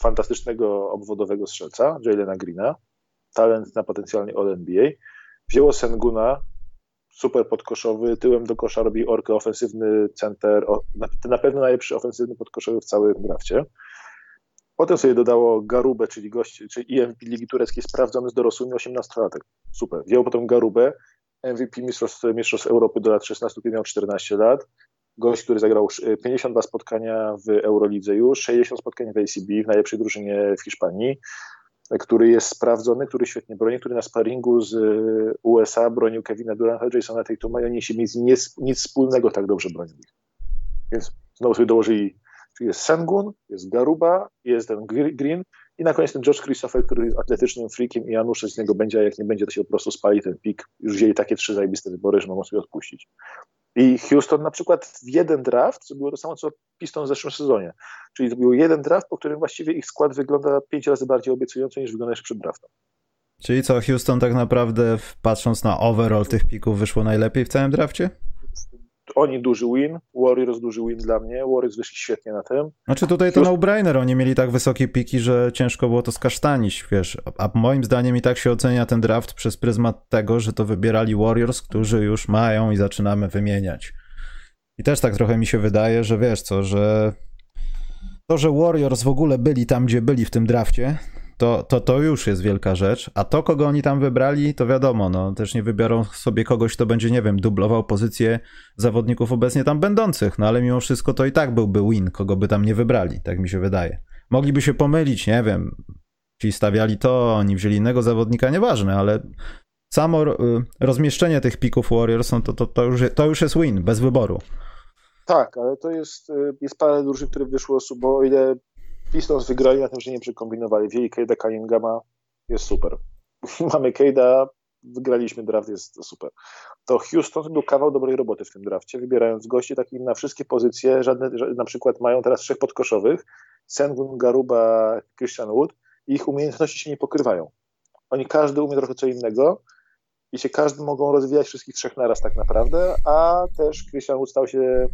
B: fantastycznego obwodowego strzelca, Jalena Greena, talent na potencjalnie All-NBA. Wzięło Senguna, super podkoszowy, tyłem do kosza robi orkę, ofensywny center, na pewno najlepszy ofensywny podkoszowy w całym drafcie. Potem sobie dodało Garubę, czyli gość, czyli IMP Ligi Tureckiej sprawdzony z dorosłymi 18-latek. Super. Wzięło potem Garubę, MVP Mistrzostw, Mistrzostw Europy do lat 16, kiedy miał 14 lat. Gość, który zagrał 52 spotkania w Eurolidze już, 60 spotkań w ACB, w najlepszej drużynie w Hiszpanii który jest sprawdzony, który świetnie broni, który na sparingu z y, USA bronił Kevina Duranta, Jasona Tatuma i oni się mieli nic, nic wspólnego tak dobrze bronili. Więc znowu sobie dołożyli, czyli jest Sengun, jest Garuba, jest ten Green i na koniec ten Josh Christopher, który jest atletycznym freakiem i Janusz z niego będzie, a jak nie będzie, to się po prostu spali ten pik. Już wzięli takie trzy zajebiste wybory, że mogą sobie odpuścić. I Houston na przykład w jeden draft zrobiło to samo, co Piston w zeszłym sezonie. Czyli był jeden draft, po którym właściwie ich skład wygląda pięć razy bardziej obiecująco niż wygląda jeszcze przed draftem.
A: Czyli co, Houston tak naprawdę patrząc na overall tych pików wyszło najlepiej w całym drafcie?
B: Oni duży win, Warriors duży win dla mnie, Warriors wyszli świetnie na tym.
A: Znaczy tutaj to no-brainer, oni mieli tak wysokie piki, że ciężko było to skasztanić, wiesz, a moim zdaniem i tak się ocenia ten draft przez pryzmat tego, że to wybierali Warriors, którzy już mają i zaczynamy wymieniać. I też tak trochę mi się wydaje, że wiesz co, że to, że Warriors w ogóle byli tam, gdzie byli w tym drafcie, to, to, to już jest wielka rzecz. A to, kogo oni tam wybrali, to wiadomo, no też nie wybiorą sobie kogoś, kto będzie, nie wiem, dublował pozycję zawodników obecnie tam będących, no ale mimo wszystko to i tak byłby win, kogo by tam nie wybrali, tak mi się wydaje. Mogliby się pomylić, nie wiem, ci stawiali to, oni wzięli innego zawodnika, nieważne, ale samo y, rozmieszczenie tych pików Warriors, no to, to, to, już, to już jest win, bez wyboru.
B: Tak, ale to jest, y, jest parę drużyn, które wyszło, bo o ile Pistons wygrali na tym, że nie przekombinowali. Wzięli Cade'a Cunninghama, jest super. Mamy Cade'a, wygraliśmy draft, jest super. To Houston był kawał dobrej roboty w tym drafcie, wybierając gości takich na wszystkie pozycje, żadne, na przykład mają teraz trzech podkoszowych, Sengun, Garuba, Christian Wood i ich umiejętności się nie pokrywają. Oni każdy umie trochę co innego i się każdy mogą rozwijać wszystkich trzech naraz tak naprawdę, a też Christian Wood stał się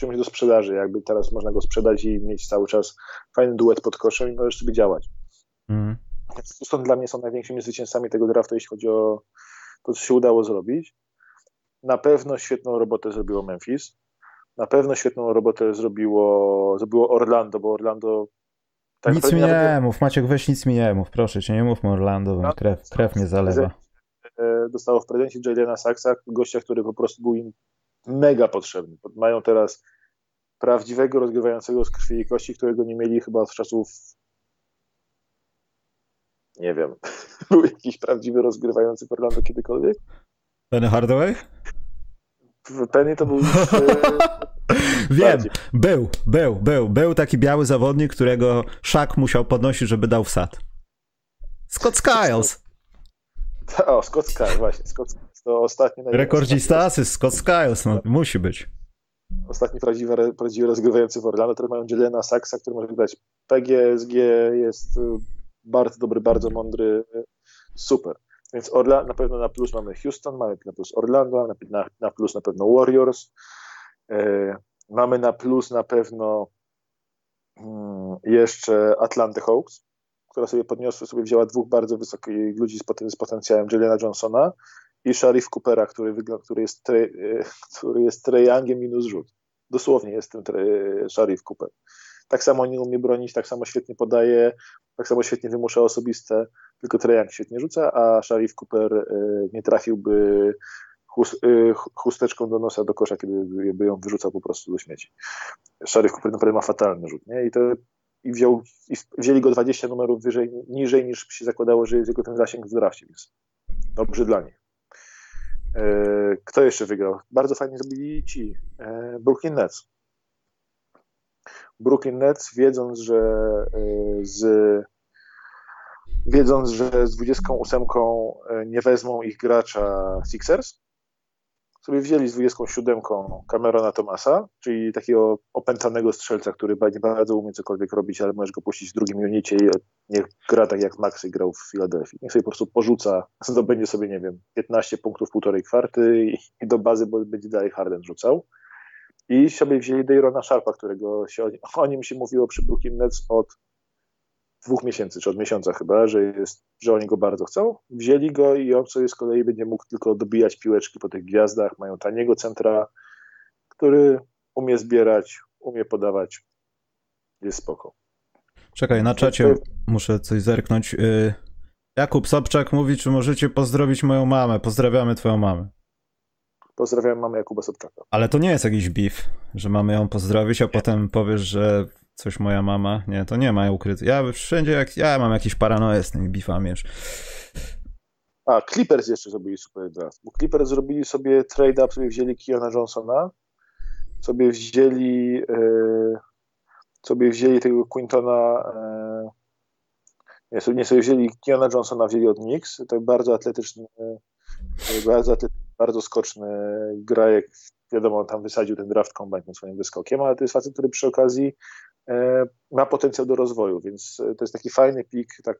B: czymś do sprzedaży. Jakby teraz można go sprzedać i mieć cały czas fajny duet pod koszem i możesz sobie działać. Mm. Stąd dla mnie są największymi zwycięzcami tego draftu, jeśli chodzi o to, co się udało zrobić. Na pewno świetną robotę zrobiło Memphis. Na pewno świetną robotę zrobiło, zrobiło Orlando, bo Orlando.
A: Tak nic mi nie mów, Maciek, weź nic mi nie mów, proszę cię, nie mówmy Orlando, bo krew, krew mnie zalewa.
B: E, dostało w prezencie Jalena Saxa, gościa, który po prostu był im mega potrzebny. Mają teraz prawdziwego rozgrywającego z krwi i kości, którego nie mieli chyba od czasów nie wiem, był jakiś prawdziwy rozgrywający w Orlando kiedykolwiek?
A: Penny Hardaway?
B: Penny to był już,
A: Wiem, był, był, był, był taki biały zawodnik, którego Szak musiał podnosić, żeby dał wsad. Scott Skiles.
B: O, Scott Skiles, właśnie. Scott to ostatni...
A: Rekordzista asyst, Scott Skiles, no, musi być.
B: Ostatni prawdziwy, prawdziwy rozgrywający w Orlando, teraz mają Jelena Saxa, który może grać PGSG, jest y, bardzo dobry, bardzo mądry, super. Więc Orla, na pewno na plus mamy Houston, mamy na plus Orlando, na, na plus na pewno Warriors, e, mamy na plus na pewno mm, jeszcze Atlanta Hawks, która sobie podniosła, sobie wzięła dwóch bardzo wysokich ludzi z, poten z potencjałem, Jelena Johnsona i Sharif Coopera, który, który jest, tre, który jest Treyangiem minus rzut. Dosłownie jest ten Sharif Cooper. Tak samo nie umie bronić, tak samo świetnie podaje, tak samo świetnie wymusza osobiste, tylko Treyang świetnie rzuca, a Sharif Cooper e, nie trafiłby e, chusteczką do nosa do kosza, kiedy by ją wyrzucał po prostu do śmieci. Sharif Cooper naprawdę ma fatalny rzut, nie? I to i, wziął, i wzięli go 20 numerów wyżej, niżej niż się zakładało, że jest jego ten zasięg w drafcie, więc dobrze dla nich. E, kto jeszcze wygrał? Bardzo fajnie zrobili ci e, Brooklyn Nets. Brooklyn Nets, wiedząc, że e, z wiedząc, że z 28 nie wezmą ich gracza Sixers, sobie wzięli z 27 Camerona Thomasa, czyli takiego opętanego strzelca, który nie bardzo umie cokolwiek robić, ale możesz go puścić w drugim unicie i niech gra tak jak Maxy grał w Filadelfii. Niech sobie po prostu porzuca, zdobędzie sobie, nie wiem, 15 punktów, półtorej kwarty i, do bazy bo będzie dalej Harden rzucał. I sobie wzięli Dayrona Sharpa, którego się, o nim się mówiło przy Brooklyn Nets od dwóch miesięcy, czy od miesiąca chyba, że, jest, że oni go bardzo chcą. Wzięli go i on sobie z kolei będzie mógł tylko dobijać piłeczki po tych gwiazdach. Mają taniego centra, który umie zbierać, umie podawać. Jest spoko.
A: Czekaj, na czacie muszę coś zerknąć. Y, Jakub Sobczak mówi, czy możecie pozdrowić moją mamę. Pozdrawiamy twoją mamę.
B: Pozdrawiam mamę Jakuba Sobczaka.
A: Ale to nie jest jakiś beef, że mamy ją pozdrowić, a nie. potem powiesz, że coś moja mama. Nie, to nie ma ukryte. Ja wszędzie, jak ja mam jakieś paranoje z tymi beefami już.
B: A, Clippers jeszcze zrobili super draft, bo Clippers zrobili sobie trade-up, sobie wzięli Kiona Johnsona, sobie wzięli yy, sobie wzięli tego Quintona yy, nie, sobie, nie sobie wzięli Kiona Johnsona, wzięli od Knicks, to bardzo atletyczny bardzo, atletyczny, bardzo skoczny grajek, wiadomo, tam wysadził ten draft combine tym swoim wyskokiem, ale to jest facet, który przy okazji E, ma potencjał do rozwoju, więc e, to jest taki fajny pik, tak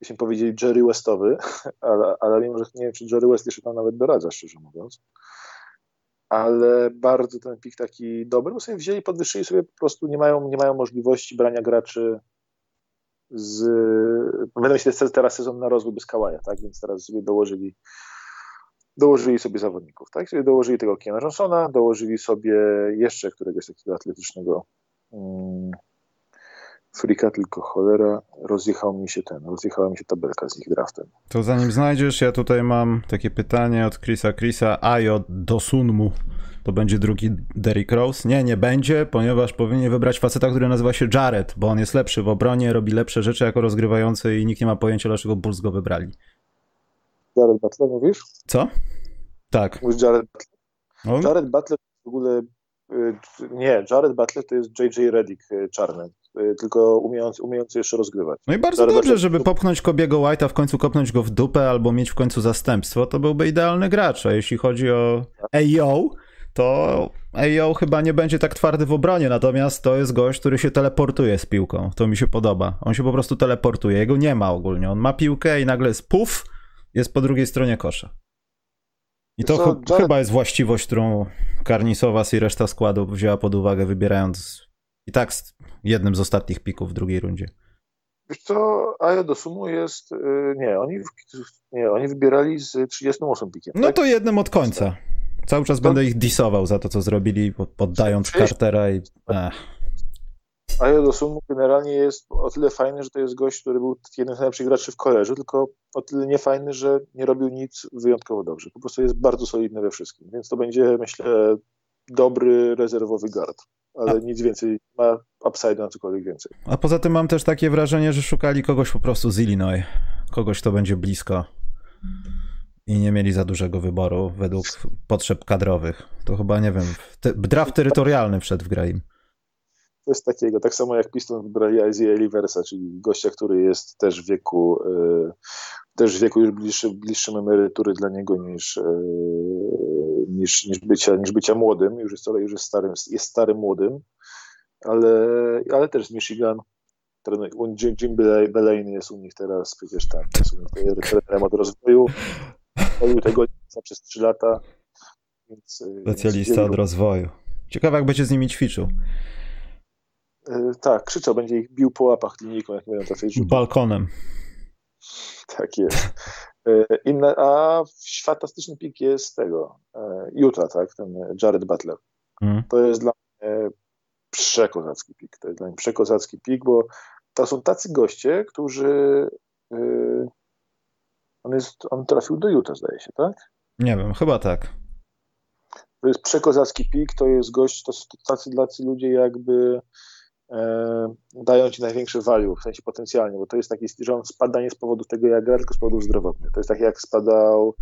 B: byśmy powiedzieli Jerry Westowy, ale, ale mimo, że nie wiem, czy Jerry West jeszcze tam nawet doradza, szczerze mówiąc. ale bardzo ten pik taki dobry, bo sobie wzięli, podwyższyli sobie po prostu, nie mają, nie mają możliwości brania graczy z... Będą mieć teraz sezon na rozwój bez Kałaja, tak, więc teraz sobie dołożyli dołożyli sobie zawodników, tak, sobie dołożyli tego Kiana Johnsona, dołożyli sobie jeszcze któregoś takiego atletycznego um, frika, tylko cholera, rozjechał mi się ten, rozjechała mi się tabelka z ich draftem.
A: To zanim znajdziesz, ja tutaj mam takie pytanie od Chrisa Chrisa, Ajo Dosunmu. To będzie drugi Derrick Rose? Nie, nie będzie, ponieważ powinien wybrać faceta, który nazywa się Jared, bo on jest lepszy w obronie, robi lepsze rzeczy jako rozgrywający i nikt nie ma pojęcia, dlaczego Bulls go wybrali.
B: Jared Butler mówisz?
A: Co? Tak.
B: Mówisz Jared Butler? On? Jared Butler w ogóle y, nie, Jared Butler to jest JJ Reddick y, czarny. Y, tylko umiejący, umiejący jeszcze rozgrywać.
A: No i bardzo dobrze, żeby popchnąć Kobiego White'a, w końcu kopnąć go w dupę albo mieć w końcu zastępstwo, to byłby idealny gracz. A jeśli chodzi o AO, to AO chyba nie będzie tak twardy w obronie, natomiast to jest gość, który się teleportuje z piłką. To mi się podoba. On się po prostu teleportuje. Jego nie ma ogólnie. On ma piłkę i nagle jest puf, jest po drugiej stronie kosza. I to ch Jared... chyba jest właściwość, którą Karnisowas i reszta składu wzięła pod uwagę, wybierając i tak jednym z ostatnich pików w drugiej rundzie.
B: Wiesz co, Aja do sumu jest, yy, nie, oni, nie, oni wybierali z 38 pikiem.
A: No tak? to jednym od końca. Cały czas to... będę ich disował za to, co zrobili, poddając Cartera i... Ech.
B: Aja do sumu generalnie jest o tyle fajny, że to jest gość, który był jednym z najlepszych graczy w koleżu, tylko o tyle niefajny, że nie robił nic wyjątkowo dobrze. Po prostu jest bardzo solidny we wszystkim, więc to będzie, myślę, dobry rezerwowy guard ale A... nic więcej, ma upside na cokolwiek więcej.
A: A poza tym mam też takie wrażenie, że szukali kogoś po prostu z Illinois, kogoś, kto będzie blisko i nie mieli za dużego wyboru według potrzeb kadrowych. To chyba, nie wiem, te, draft terytorialny wszedł w grę im.
B: Coś takiego, tak samo jak Piston wybrali Isaiah Liversa, czyli gościa, który jest też w wieku, y, też w wieku już bliższy, bliższym emerytury dla niego niż, y, niż, niż, bycia, niż bycia młodym, już jest, już jest starym, jest starym młodym, ale, ale też z Michigan. Jim Belaine jest u nich teraz przecież tam, jest u nich trenerem od rozwoju. Robił tego przez 3 lata.
A: Więc, y, Specjalista więc od rozwoju. Ciekawe, jak będzie z nimi ćwiczył.
B: Tak, krzyczał, będzie ich bił po łapach linijką, jak mówią tacy
A: Balkonem.
B: Tak jest. E, Inne, a fantastyczny pik jest tego, e, Utah, tak, ten Jared Butler. Mm. To jest dla mnie przekozacki pik. To jest dla mnie przekozacki pik, bo to są tacy goście, którzy on, jest, on trafił do Utah, zdaje się, tak?
A: Nie wiem, chyba tak.
B: To jest przekozacki pik, to jest gość, to są tacy, tacy ludzie jakby dają ci największy value, w sensie potencjalnie, bo to jest taki, że on spada nie z powodu tego, jak gra, tylko z powodów zdrowotnych. To jest tak, jak spadał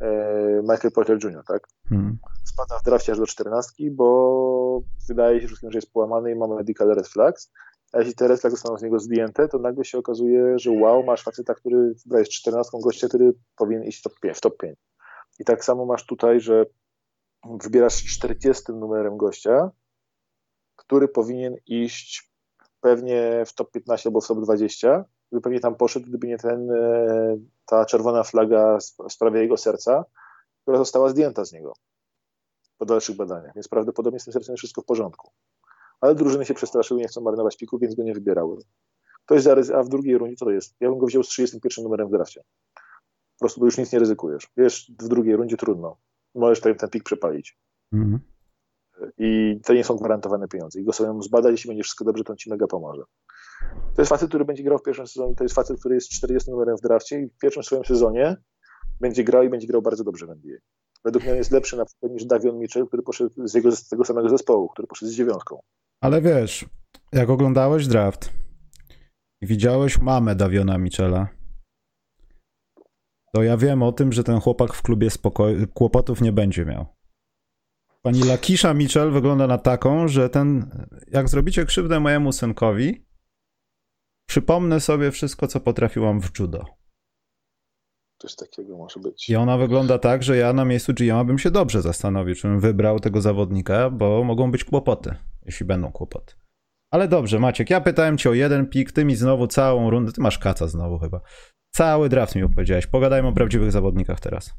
B: e, Michael Porter Jr., tak? Hmm. Spada w drafcie aż do 14, bo wydaje się wszystkim, że jest połamany i ma medical red flags, a jeśli te red flags zostaną z niego zdjęte, to nagle się okazuje, że wow, masz faceta, który wydaje 14 gościa, który powinien iść top 5, w top 5. I tak samo masz tutaj, że wybierasz 40 numerem gościa, który powinien iść pewnie w top 15 albo w top 20, gdyby pewnie tam poszedł, gdyby nie ten, e, ta czerwona flaga w sprawie jego serca, która została zdjęta z niego po dalszych badaniach, więc prawdopodobnie z tym sercem jest wszystko w porządku. Ale drużyny się przestraszyły, nie chcą marnować pików, więc go nie wybierały. To jest zaryz- a w drugiej rundzie to jest? Ja bym go wziął z 31 numerem w drafcie. Po prostu, bo już nic nie ryzykujesz. Wiesz, w drugiej rundzie trudno. Możesz ten, ten pik przepalić. Mhm i to nie są gwarantowane pieniądze. I go sobie zbadać, jeśli będziesz wszystko dobrze, to on ci mega pomoże. To jest facet, który będzie grał w pierwszym sezonie, to jest facet, który jest 40 numerem w drafcie i w pierwszym swoim sezonie będzie grał i będzie grał bardzo dobrze w NBA. Według mnie jest lepszy na przykład niż Davion Mitchell, który poszedł z, jego, z tego samego zespołu, który poszedł z dziewiątką.
A: Ale wiesz, jak oglądałeś draft i widziałeś mamę Daviona Mitchella, to ja wiem o tym, że ten chłopak w klubie spoko- kłopotów nie będzie miał. Pani Lakisha Mitchell wygląda na taką, że ten, jak zrobicie krzywdę mojemu synkowi, przypomnę sobie wszystko, co potrafiłam w judo.
B: Coś takiego może być.
A: I ona wygląda tak, że ja na miejscu GM bym się dobrze zastanowił, czy bym wybrał tego zawodnika, bo mogą być kłopoty, jeśli będą kłopoty. Ale dobrze, Maciek, ja pytałem cię o jeden pik, ty mi znowu całą rundę, ty masz kaca znowu chyba. Cały draft mi opowiedziałeś. Pogadajmy o prawdziwych zawodnikach teraz.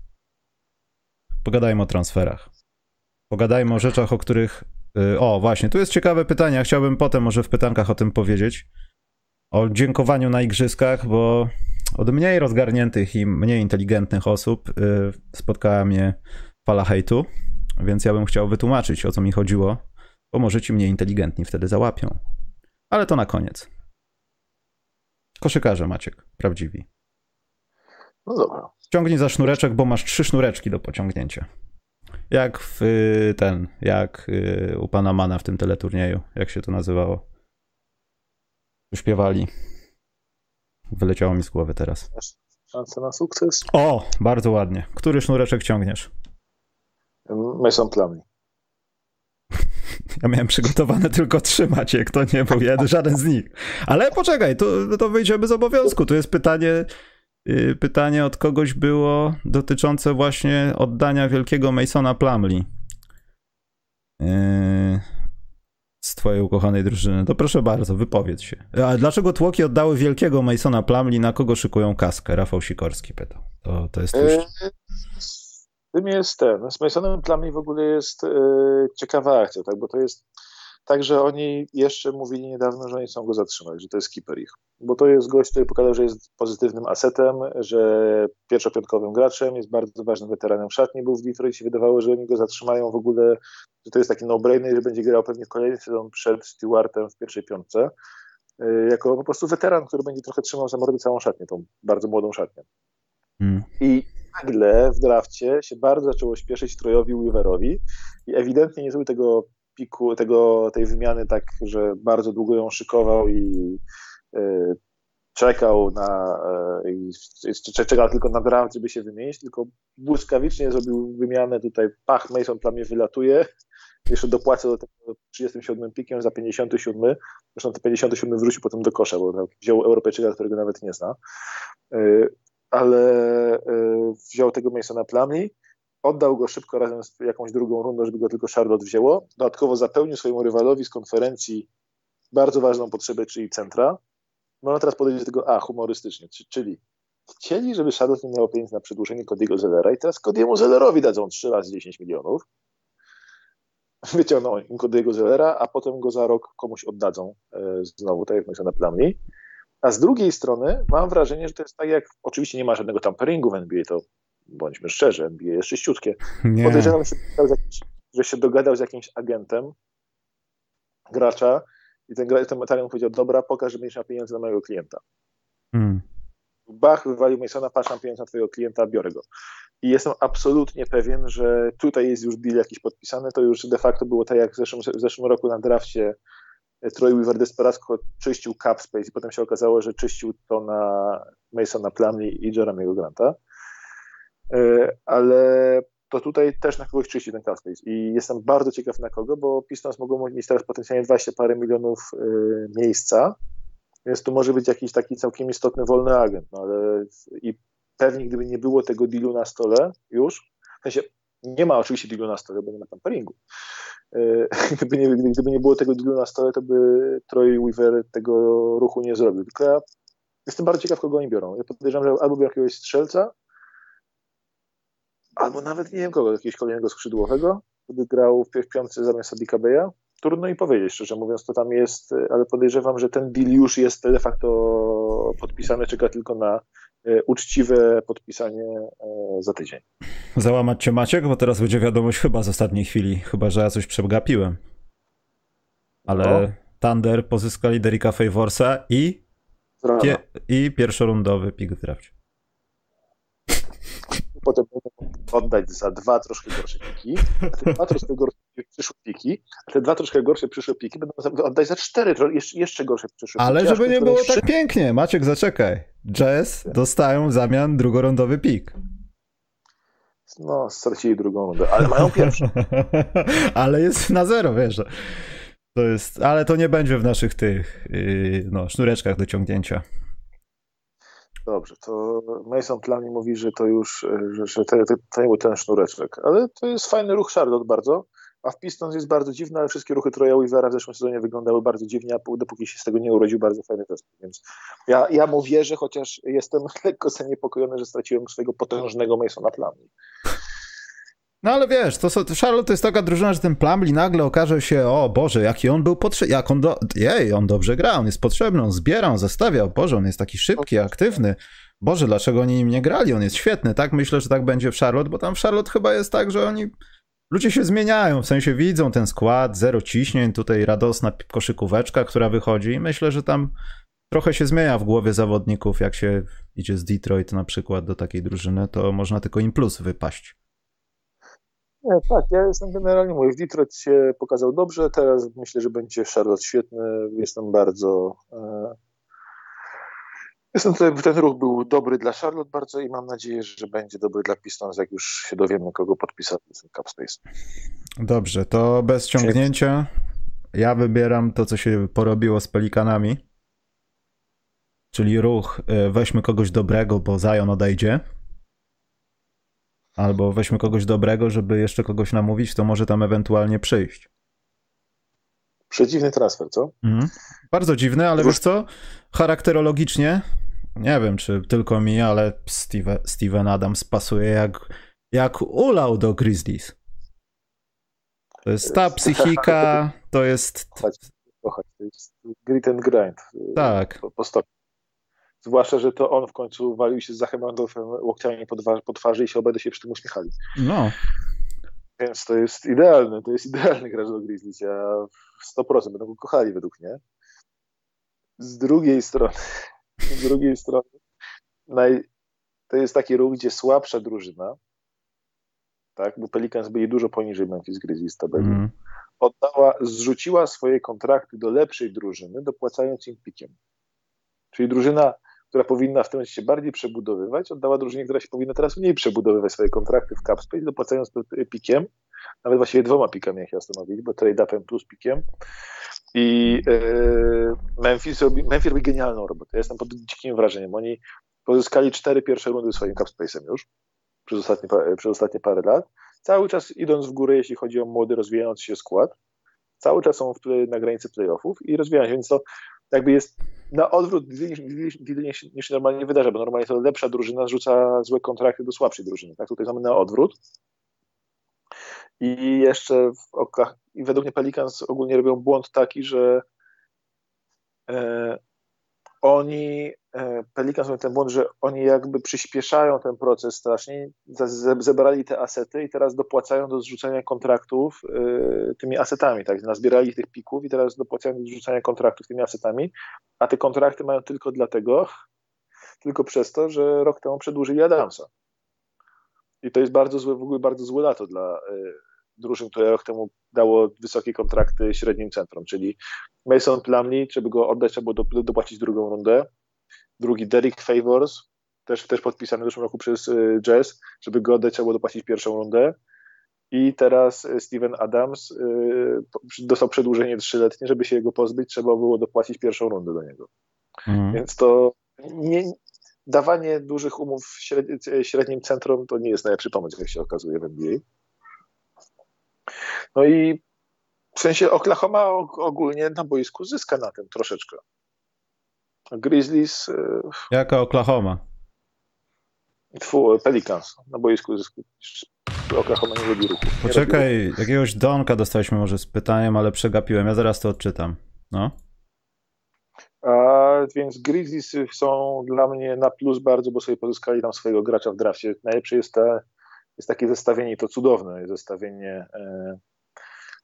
A: Pogadajmy o transferach. Pogadajmy o rzeczach, o których. Y, o, właśnie, tu jest ciekawe pytanie. Chciałbym potem może w pytankach o tym powiedzieć. O dziękowaniu na igrzyskach, bo od mniej rozgarniętych i mniej inteligentnych osób y, spotkała mnie fala hejtu, więc ja bym chciał wytłumaczyć, o co mi chodziło, bo może ci mniej inteligentni wtedy załapią. Ale to na koniec. Koszykarze, Maciek, prawdziwi.
B: No dobra.
A: Ciągnij za sznureczek, bo masz trzy sznureczki do pociągnięcia. Jak w y, ten, jak y, u pana Mana w tym teleturnieju, jak się to nazywało. Śpiewali. Wyleciało mi z głowy teraz.
B: Szansa na sukces?
A: O, bardzo ładnie. Który sznureczek ciągniesz?
B: Mason Plumlee.
A: Ja miałem przygotowane tylko trzy, Maciek, to nie był jeden, żaden z nich. Ale poczekaj, to, to wyjdziemy z obowiązku. Tu jest pytanie, pytanie od kogoś było dotyczące właśnie oddania wielkiego Masona Plumlee. Yy, z twojej ukochanej drużyny. To proszę bardzo, wypowiedz się. A dlaczego tłoki oddały wielkiego Masona Plumlee, na kogo szykują kaskę? Rafał Sikorski pytał. To, to jest twój...
B: Tym jest ten. Z Masonem mnie w ogóle jest e, ciekawa akcja, tak? bo to jest tak, że oni jeszcze mówili niedawno, że oni chcą go zatrzymać, że to jest keeper ich. Bo to jest gość, który pokazał, że jest pozytywnym asetem, że pierwszopiątkowym graczem, jest bardzo ważnym weteranem w szatni, był w Detroit się wydawało, że oni go zatrzymają w ogóle, że to jest taki no-brainer, że będzie grał pewnie kolejny sezon przed Stewartem w pierwszej piątce, e, jako po prostu weteran, który będzie trochę trzymał za mordę całą szatnię, tą bardzo młodą szatnię. Hmm. I nagle w drafcie się bardzo zaczęło śpieszyć Trojowi Weaverowi i ewidentnie nie zrobił tego piku, tego, tej wymiany tak, że bardzo długo ją szykował i y, czekał na y, czekał tylko na draft, żeby się wymienić, tylko błyskawicznie zrobił wymianę. Tutaj, pach, Mason dla mnie wylatuje, jeszcze dopłacę do tego 37 pikiem za 57, zresztą ten 57 wrócił potem do kosza, bo wziął Europejczyka, którego nawet nie zna. Y, ale e, wziął tego Masona Plumlee, oddał go szybko razem z jakąś drugą rundą, żeby go tylko Charlotte wzięło. Dodatkowo zapełnił swojemu rywalowi z konferencji bardzo ważną potrzebę, czyli centra. Można teraz podejść do tego, a, humorystycznie, czyli chcieli, żeby Charlotte nie miało pieniędzy na przedłużenie Cody'ego Zellera i teraz Cody'emu Zellerowi dadzą 3 razy 10 milionów. Wyciągną im Cody'ego Zellera, a potem go za rok komuś oddadzą e, znowu, tak jak Masona Plumlee. A z drugiej strony mam wrażenie, że to jest tak jak, oczywiście nie ma żadnego tamperingu w NBA, to bądźmy szczerzy, NBA jest czyściutkie. Nie. Podejrzewam, że, że się dogadał z jakimś agentem gracza i ten, ten powiedział, dobra, pokaż, że będziesz miał pieniądze na mojego klienta. Hmm. Bach wywalił Masona, patrz, mam pieniądze na twojego klienta, biorę go. I jestem absolutnie pewien, że tutaj jest już deal jakiś podpisany, to już de facto było tak jak w zeszłym, w zeszłym roku na drafcie Troy Weaver desperacko czyścił cap space i potem się okazało, że czyścił to na Masona Plumlee i Jeremy'ego Granta. E, ale to tutaj też na kogoś czyści ten cap space i jestem bardzo ciekaw na kogo, bo Pistons mogą mieć teraz potencjalnie 20 parę milionów e, miejsca, więc tu może być jakiś taki całkiem istotny wolny agent, no ale i pewnie gdyby nie było tego dealu na stole już, w sensie nie ma oczywiście dealu na stole, bo nie ma tamperingu, E, gdyby nie, gdyby nie było tego dealu na stole, to by Troy Weaver tego ruchu nie zrobił. Tylko ja jestem bardzo ciekaw, kogo oni biorą. Ja podejrzewam, że albo biorą jakiegoś strzelca, albo nawet nie wiem kogo, jakiegoś kolejnego skrzydłowego, który grał w piątce zamiast Sadika Beya. Trudno mi powiedzieć, szczerze mówiąc, to tam jest, ale podejrzewam, że ten deal już jest de facto podpisany, czeka tylko na E, uczciwe podpisanie e, za tydzień.
A: Załamać cię Maciek, bo teraz będzie wiadomość chyba z ostatniej chwili, chyba że ja coś przegapiłem. Ale no. Thunder pozyskali Derricka Favorsa i pie i pierwszorundowy pik w drafcie.
B: Potem oddać za dwa troszkę gorsze piki, a te dwa troszkę gorsze przyszłe piki, a te dwa troszkę gorsze przyszłe piki będą oddać za cztery jeszcze gorsze przyszłe
A: Ale żeby nie było tak pięknie, Maciek, zaczekaj. Jazz dostają w zamian drugorundowy pik.
B: No, stracili drugą rundę, ale mają pierwszą.
A: ale jest na zero, wiesz. To jest, ale to nie będzie w naszych tych yy, no, sznureczkach do ciągnięcia.
B: Dobrze, to Mason Plani mówi, że to już, że, że to, to, nie był ten sznureczek, ale to jest fajny ruch Charlotte bardzo, a w Pistons jest bardzo dziwny, ale wszystkie ruchy Troja Weavera w zeszłym sezonie wyglądały bardzo dziwnie, a dopóki się z tego nie urodził bardzo fajny zespół, więc ja, ja mu wierzę, chociaż jestem lekko zaniepokojony, że straciłem swojego potężnego Masona Plani.
A: No ale wiesz, to, to Charlotte to jest taka drużyna, że ten Plumlee nagle okaże się, o Boże, jaki on był potrzebny, jak on, do, jej, on dobrze gra, on jest potrzebny, on zbiera, on zestawia, Boże, on jest taki szybki, aktywny. Boże, dlaczego oni nim nie grali? On jest świetny, tak? Myślę, że tak będzie w Charlotte, bo tam w Charlotte chyba jest tak, że oni ludzie się zmieniają, w sensie widzą ten skład, zero ciśnień, tutaj radosna koszykóweczka, która wychodzi i myślę, że tam trochę się zmienia w głowie zawodników, jak się idzie z Detroit na przykład do takiej drużyny, to można tylko im plus wypaść.
B: Nie, tak, ja jestem generalnie mój. W Detroit się pokazał dobrze, teraz myślę, że będzie Charlotte świetny. Jestem bardzo. E, jestem tutaj, ten ruch był dobry dla Charlotte bardzo i mam nadzieję, że będzie dobry dla Pistons, jak już się dowiemy, kogo podpisał Capspace.
A: Dobrze, to bez ciągnięcia. Ja wybieram to, co się porobiło z Pelikanami. Czyli ruch, e, weźmy kogoś dobrego, bo Zion odejdzie. Albo weźmy kogoś dobrego, żeby jeszcze kogoś namówić, to może tam ewentualnie przyjść.
B: Przedziwny transfer, co? Mhm.
A: Bardzo dziwny, ale wiesz co? Charakterologicznie, nie wiem czy tylko mi, ale Steve, Steven Adams pasuje jak, jak ulał do Grizzlies. To jest ta psychika, to jest...
B: Kochać, to jest grit and grind.
A: Tak.
B: Po, po Zwłaszcza, że to on w końcu walił się z Zachem Randolphem łokciami po, po twarzy i się obejdę się przy tym uśmiechali.
A: No.
B: Więc to jest idealne, to jest idealny gracz do Grizzlies. Ja 100% będą go kochali według mnie. Z drugiej strony, z drugiej strony, naj, to jest taki ruch, gdzie słabsza drużyna, tak, bo Pelicans byli dużo poniżej Memphis Grizzlies tabeli, mm. oddała, zrzuciła swoje kontrakty do lepszej drużyny, dopłacając im pikiem. Czyli drużyna która powinna w tym momencie się bardziej przebudowywać, oddała drużynie, która się powinna teraz mniej przebudowywać swoje kontrakty w CapSpace, dopłacając to pikiem, nawet właściwie dwoma pikami, jak ja stanowili, bo trade-upem plus pikiem. I yy, Memphis, robi, Memphis robi genialną robotę. Ja jestem pod dzikim wrażeniem. Oni pozyskali cztery pierwsze rundy swoim CapSpace'em już przez ostatnie, przez ostatnie parę lat. Cały czas idąc w górę, jeśli chodzi o młody, rozwijający się skład. Cały czas są w, na granicy playoffów i rozwijają się, więc to jakby jest na odwrót niż się normalnie wydarza, bo normalnie to lepsza drużyna zrzuca złe kontrakty do słabszej drużyny. Tak, tutaj mamy na odwrót. I jeszcze w okach, i według mnie Pelicans ogólnie robią błąd taki, że e, oni, e, Pelicans mają ten błąd, że oni jakby przyspieszają ten proces strasznie, zebrali te asety i teraz dopłacają do zrzucenia kontraktów e, tymi asetami, tak, nazbierali tych pików i teraz dopłacają do zrzucenia kontraktów tymi asetami, a te kontrakty mają tylko dlatego, tylko przez to, że rok temu przedłużyli Adamsa. I to jest bardzo złe, w ogóle bardzo złe lato dla e, drużyn, które rok temu dało wysokie kontrakty średnim centrum, czyli Mason Plumlee, żeby go oddać, trzeba było dopłacić drugą rundę. Drugi Derek Favors, też, też podpisany w zeszłym roku przez y, Jazz, żeby go oddać, trzeba było dopłacić pierwszą rundę. I teraz y, Steven Adams y, dostał przedłużenie trzyletnie, żeby się jego pozbyć, trzeba było dopłacić pierwszą rundę do niego. Mhm. Więc to nie, dawanie dużych umów średnim centrum to nie jest najlepszy pomysł, jak się okazuje w NBA. No i w sensie Oklahoma ogólnie na boisku zyska na tym troszeczkę. Grizzlies. E,
A: Jaka Oklahoma?
B: Tfu, Pelicans na boisku zyska. Oklahoma nie lubi ruchu.
A: Poczekaj, ruchu. jakiegoś Donka dostaliśmy może z pytaniem, ale przegapiłem. Ja zaraz to odczytam. No.
B: A, więc Grizzlies są dla mnie na plus bardzo, bo sobie pozyskali tam swojego gracza w drafcie. Najlepsze jest, te, jest takie zestawienie, to cudowne zestawienie e,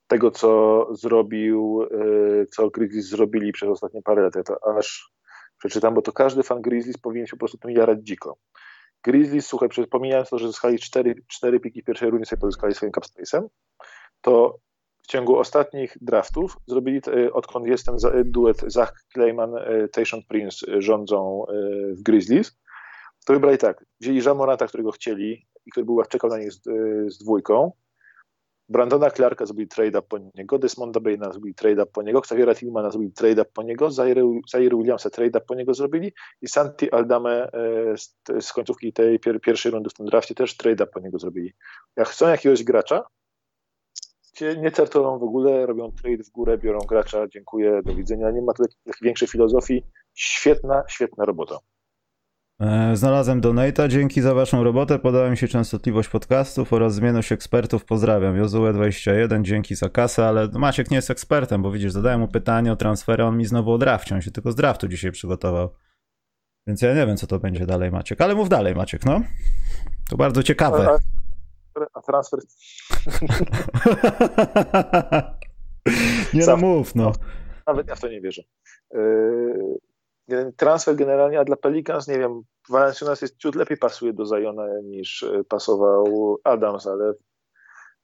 B: tego, co zrobił, y, co Grizzlies zrobili przez ostatnie parę lat. Ja to aż przeczytam, bo to każdy fan Grizzlies powinien się po prostu tym jarać dziko. Grizzlies, słuchaj, pomijając to, że zyskali cztery, cztery piki pierwszej rundy, sobie pozyskali swoim capspace'em, to w ciągu ostatnich draftów zrobili, y, odkąd jest ten duet Zach Clayman, y, Tayshaun Prince rządzą w Grizzlies, to wybrali tak, wzięli Jamoranta, którego chcieli i który był, czekał na nich z, z dwójką, Brandona Clarka zrobili trade-up po niego, Desmonda Baina zrobili trade-up po niego, Xaviera Tillmana zrobili trade-up po niego, Zaire, Williamsa trade-up po niego zrobili i Santi Aldame e, z, z końcówki tej pier, pierwszej rundy w tym drafcie też trade-up po niego zrobili. Jak chcą jakiegoś gracza, nie certolą w ogóle, robią trade w górę, biorą gracza, dziękuję, do widzenia. Nie ma tu większej filozofii. Świetna, świetna robota.
A: E, znalazłem donata. Dzięki za waszą robotę. Podała mi się częstotliwość podcastów oraz zmienność ekspertów. Pozdrawiam. Jozue21, dzięki za kasę, ale Maciek nie jest ekspertem, bo widzisz, zadałem mu pytanie o transfery, on mi znowu od draftu. On się tylko z draftu dzisiaj przygotował. Więc ja nie wiem, co to będzie dalej, Maciek. Ale mów dalej, Maciek, no. To bardzo ciekawe.
B: A transfer...
A: nie no, mów, no.
B: Nawet ja w to nie wierzę. Yy transfer generalnie, a dla Pelicans, nie wiem, Valenciunas jest ciut lepiej pasuje do Zajona niż e, pasował Adams, ale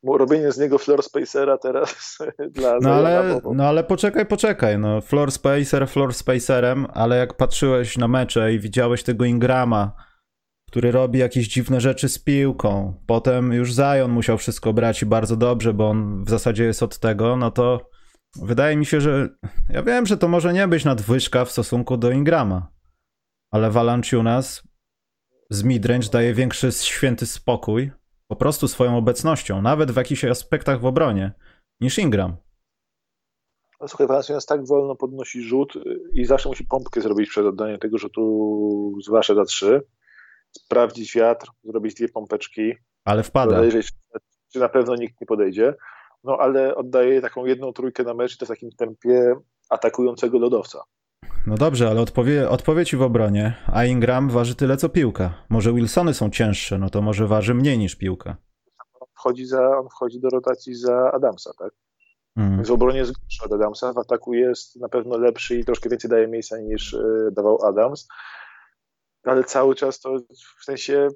B: robienie z niego floor spacera teraz dla
A: no ale, no ale poczekaj, poczekaj, no. Floor spacer floor spacerem, ale jak patrzyłeś na mecze i widziałeś tego Ingrama, który robi jakieś dziwne rzeczy z piłką, potem już Zion musiał wszystko brać i bardzo dobrze, bo on w zasadzie jest od tego, no to Wydaje mi się, że ja wiem, że to może nie być nadwyżka w stosunku do Ingrama, ale Valanciunas z midrange daje większy święty spokój po prostu swoją obecnością, nawet w jakichś aspektach w obronie, niż Ingram.
B: No słuchaj, Valanciunas tak wolno podnosi rzut i zawsze musi pompkę zrobić przed oddaniem tego rzutu, zwłaszcza za trzy, sprawdzić wiatr, zrobić dwie pompeczki.
A: Ale wpada. Podejrzeć,
B: czy na pewno nikt nie podejdzie no ale oddaje taką jedną trójkę na mecz i to w takim tempie atakującego lodowca.
A: No dobrze, ale odpowie, odpowiedź w obronie, a Ingram waży tyle co piłka. Może Wilsony są cięższe, no to może waży mniej niż piłka.
B: On wchodzi, za, on wchodzi do rotacji za Adamsa, tak? Mm. Więc w obronie jest gorszy od Adamsa, w ataku jest na pewno lepszy i troszkę więcej daje miejsca niż y, dawał Adams. Ale cały czas to w sensie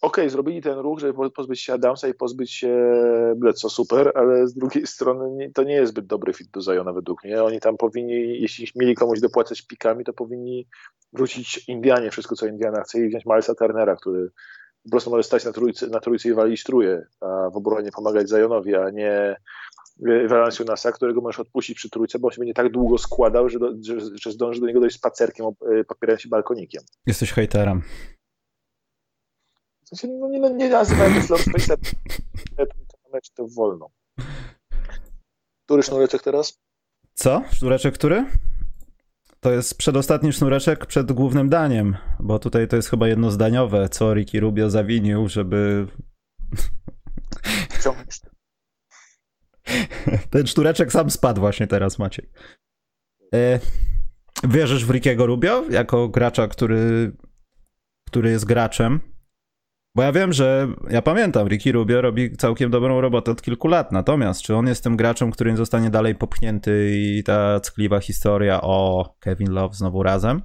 B: okej, okay, zrobili ten ruch, żeby pozbyć się Adamsa i pozbyć się Bledso, super, ale z drugiej strony nie, to nie jest zbyt dobry fit do Zajona według mnie. Oni tam powinni, jeśli mieli komuś dopłacać pikami, to powinni wrócić Indianie, wszystko co Indiana chce i wziąć Milesa Turnera, który po prostu może stać na trójce, na trójce i walić truje, a w obronie pomagać Zajonowi, a nie Valanciunasa, którego możesz odpuścić przy trójce, bo on się będzie tak długo składał, że, do, że, że zdąży do niego dojść spacerkiem, popierając się balkonikiem.
A: Jesteś hejterem.
B: Sensie, no nie, no nie nazywałem to floor spacer, to wolno. Który sznureczek teraz?
A: Co? Sznureczek który? To jest przedostatni sznureczek przed głównym daniem, bo tutaj to jest chyba jednozdaniowe, co Ricky Rubio zawinił, żeby... Ten sznureczek sam spadł właśnie teraz, Maciej. E, wierzysz w Rickiego Rubio jako gracza, który, który jest graczem? Bo ja wiem, że ja pamiętam, Ricky Rubio robi całkiem dobrą robotę od kilku lat. Natomiast czy on jest tym graczem, który zostanie dalej popchnięty i ta ckliwa historia o Kevin Love znowu razem?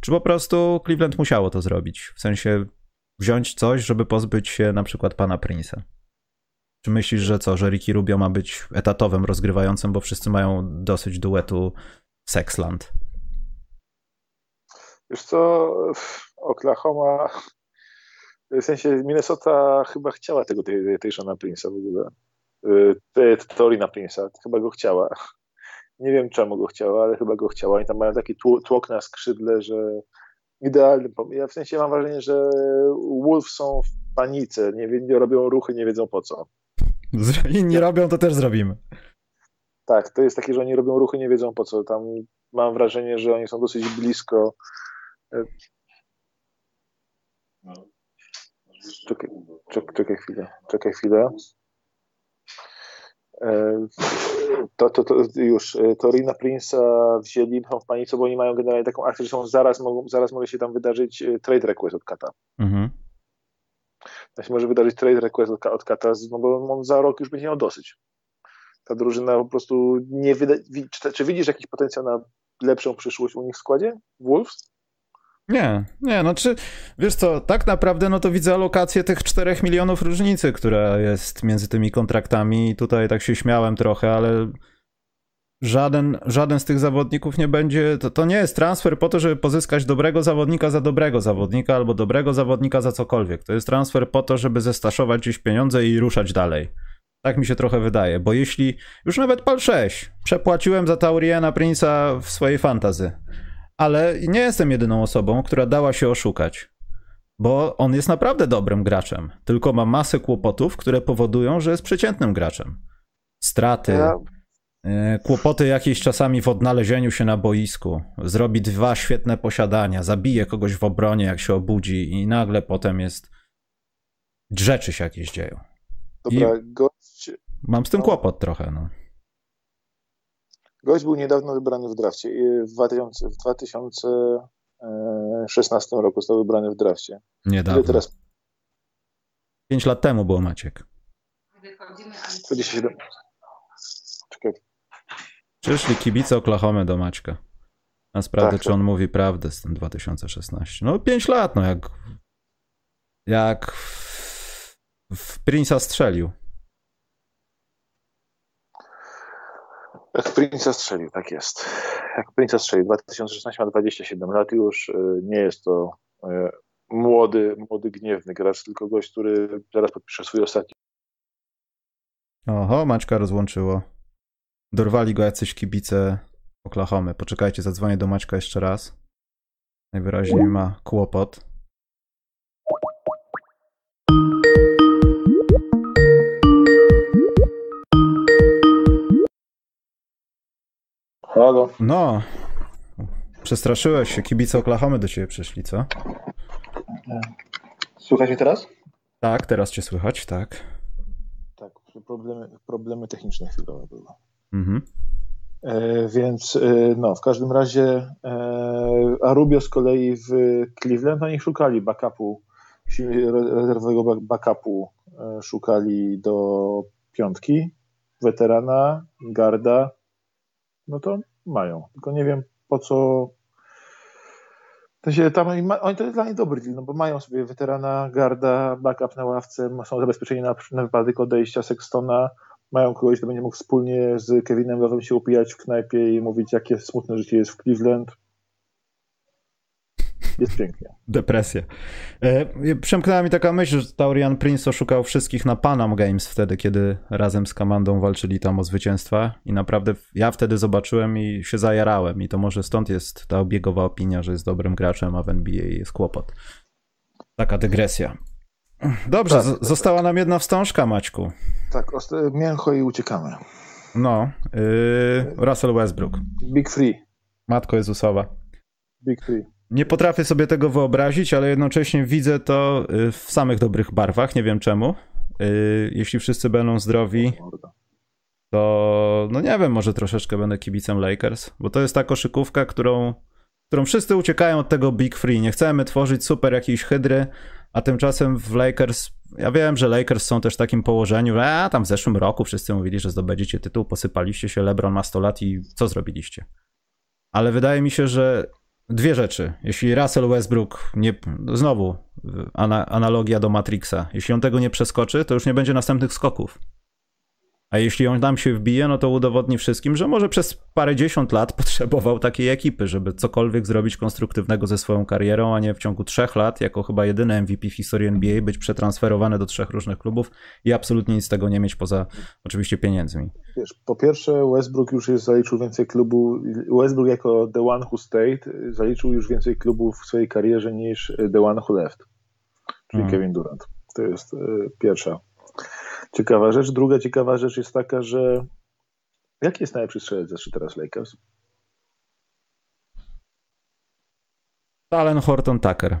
A: Czy po prostu Cleveland musiało to zrobić? W sensie wziąć coś, żeby pozbyć się na przykład pana Prince'a? Czy myślisz, że co, że Ricky Rubio ma być etatowym rozgrywającym, bo wszyscy mają dosyć duetu Sexland?
B: Wiesz co, Oklahoma w sensie Minnesota chyba chciała tego tej, tej Shana Prince'a w ogóle. Tej teorii na Prince'a, chyba go chciała. Nie wiem czemu go chciała, ale chyba go chciała. Oni tam mają taki tłok na skrzydle, że idealny. Ja w sensie mam wrażenie, że Wolves są w panice, nie, nie robią ruchy, nie wiedzą po co.
A: Inni robią, to też zrobimy.
B: Tak, to jest takie, że oni robią ruchy, nie wiedzą po co. Tam mam wrażenie, że oni są dosyć blisko. No. Czekaj, czekaj, czekaj chwilę, czekaj chwilę. E, to, to, to już e, to Rina Prince'a wzięli, są w panice, bo oni mają generalnie taką akcję, że są zaraz, mogą, zaraz może się tam wydarzyć e, trade request od Kata. Mhm. To się może wydarzyć trade request od, od Kata, no bo on za rok już będzie miał dosyć. Ta drużyna po prostu nie wyda... Czy, czy widzisz jakiś potencjał na lepszą przyszłość u nich w składzie? Wolves?
A: Nie, nie, no czy, wiesz co, tak naprawdę no to widzę alokację tych 4 milionów różnicy, która jest między tymi kontraktami i tutaj tak się śmiałem trochę, ale żaden, żaden z tych zawodników nie będzie, to, to nie jest transfer po to, żeby pozyskać dobrego zawodnika za dobrego zawodnika albo dobrego zawodnika za cokolwiek. To jest transfer po to, żeby zestaszować gdzieś pieniądze i ruszać dalej. Tak mi się trochę wydaje, bo jeśli już nawet pal 6 przepłaciłem za Tauriana Prince'a w swojej fantazy, ale nie jestem jedyną osobą, która dała się oszukać. Bo on jest naprawdę dobrym graczem, tylko ma masę kłopotów, które powodują, że jest przeciętnym graczem. Straty, ja... E, kłopoty jakieś czasami w odnalezieniu się na boisku. Zrobi dwa świetne posiadania, zabije kogoś w obronie, jak się obudzi, i nagle potem jest. Rzeczy się jakieś dzieją.
B: Dobra, gość.
A: Mam z tym no. kłopot trochę. No.
B: Gość był niedawno wybrany w drafcie. W 2000, w 2016 roku został wybrany w drafcie.
A: Niedawno. Ile teraz? 5 lat temu było Maciek.
B: Wychodzimy, 27. Czekaj.
A: Przyszli kibice Oklahomy do Maćka. A sprawdzę, tak, czy on tak. mówi prawdę z tym 2016. No 5 lat, no jak jak w, w Prince'a strzelił.
B: Jak Prince'a strzelił, tak jest. Jak Prince'a strzelił. 2016 ma 27 lat już. Y, nie jest to y, młody, młody, gniewny gracz, tylko gość, który zaraz podpisze swój ostatni.
A: Oho, Maćka rozłączyło. Dorwali go jacyś kibice Oklahomy. Poczekajcie, zadzwonię do Maćka jeszcze raz. Najwyraźniej ma kłopot.
B: Halo.
A: No. Przestraszyłeś się, kibice Oklahomy do ciebie przyszli, co?
B: Słychać mnie teraz?
A: Tak, teraz cię słychać, tak.
B: Tak, problemy, problemy techniczne chwilowe były. Mhm. E, więc e, no, w każdym razie e, a Rubio z kolei w Cleveland, oni szukali backupu, rezerwowego backupu e, szukali do piątki, weterana, garda, no to mają. Tylko nie wiem po co. To się tam, oni to jest dla nich dobry deal, no bo mają sobie weterana, garda, backup na ławce, są zabezpieczeni na, na wypadek odejścia Sextona, mają kogoś, kto będzie mógł wspólnie z Kevinem Love'em się upijać w knajpie i mówić, jakie smutne życie jest w Cleveland. Jest pięknie.
A: Depresja. E, przemknęła mi taka myśl, że Taurian Prince oszukał wszystkich na Panam Games wtedy, kiedy razem z komandą walczyli tam o zwycięstwa i naprawdę ja wtedy zobaczyłem i się zajarałem i to może stąd jest ta obiegowa opinia, że jest dobrym graczem, a w NBA jest kłopot. Taka dygresja. Dobrze, tak, została nam jedna wstążka, Maćku.
B: Tak, mięcho i uciekamy.
A: No, yy, Russell Westbrook.
B: Big Free.
A: Matko Jezusowa.
B: Big Free.
A: Nie potrafię sobie tego wyobrazić, ale jednocześnie widzę to y, w samych dobrych barwach. Nie wiem czemu. Y, jeśli wszyscy będą zdrowi, to no nie wiem, może troszeczkę będę kibicem Lakers, bo to jest ta koszykówka, którą, którą wszyscy uciekają od tego Big Free. Nie chcemy tworzyć super jakiejś hydry, a tymczasem w Lakers, ja wiem, że Lakers są też w takim położeniu, a tam w zeszłym roku wszyscy mówili, że zdobędziecie tytuł, posypaliście się, LeBron ma 100 lat i co zrobiliście? Ale wydaje mi się, że dwie rzeczy. Jeśli Russell Westbrook nie, znowu ana, analogia do Matrixa, jeśli on tego nie przeskoczy, to już nie będzie następnych skoków. A jeśli on tam się wbije, no to udowodni wszystkim, że może przez parę dziesiąt lat potrzebował takiej ekipy, żeby cokolwiek zrobić konstruktywnego ze swoją karierą, a nie w ciągu trzech lat, jako chyba jedyny MVP w historii NBA, być przetransferowany do trzech różnych klubów i absolutnie nic z tego nie mieć poza oczywiście pieniędzmi.
B: Wiesz, po pierwsze Westbrook już jest zaliczył więcej klubów, Westbrook jako the one who stayed zaliczył już więcej klubów w swojej karierze niż the one who left, czyli hmm. Kevin Durant. To jest y, pierwsza ciekawa rzecz. Druga ciekawa rzecz jest taka, że jaki jest najlepszy strzelec ze teraz Lakers?
A: Talen Horton Tucker.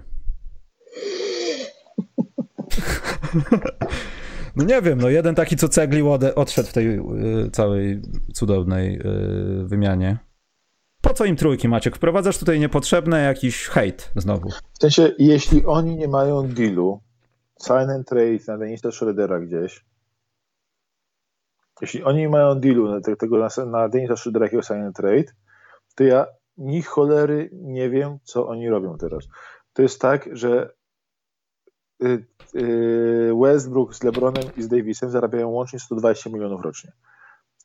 A: No nie wiem, no jeden taki, co cegli odszedł w tej y, całej cudownej y, wymianie. Po co im trójki, Maciek? Wprowadzasz tutaj niepotrzebne jakiś hejt znowu.
B: W sensie, jeśli oni nie mają dealu, sign and trade na Denisa Schroedera gdzieś, jeśli oni mają dealu na tego na, na Denisa and trade, to ja ni cholery nie wiem, co oni robią teraz. To jest tak, że y, y, Westbrook z LeBronem i z Davisem zarabiają łącznie 120 milionów rocznie.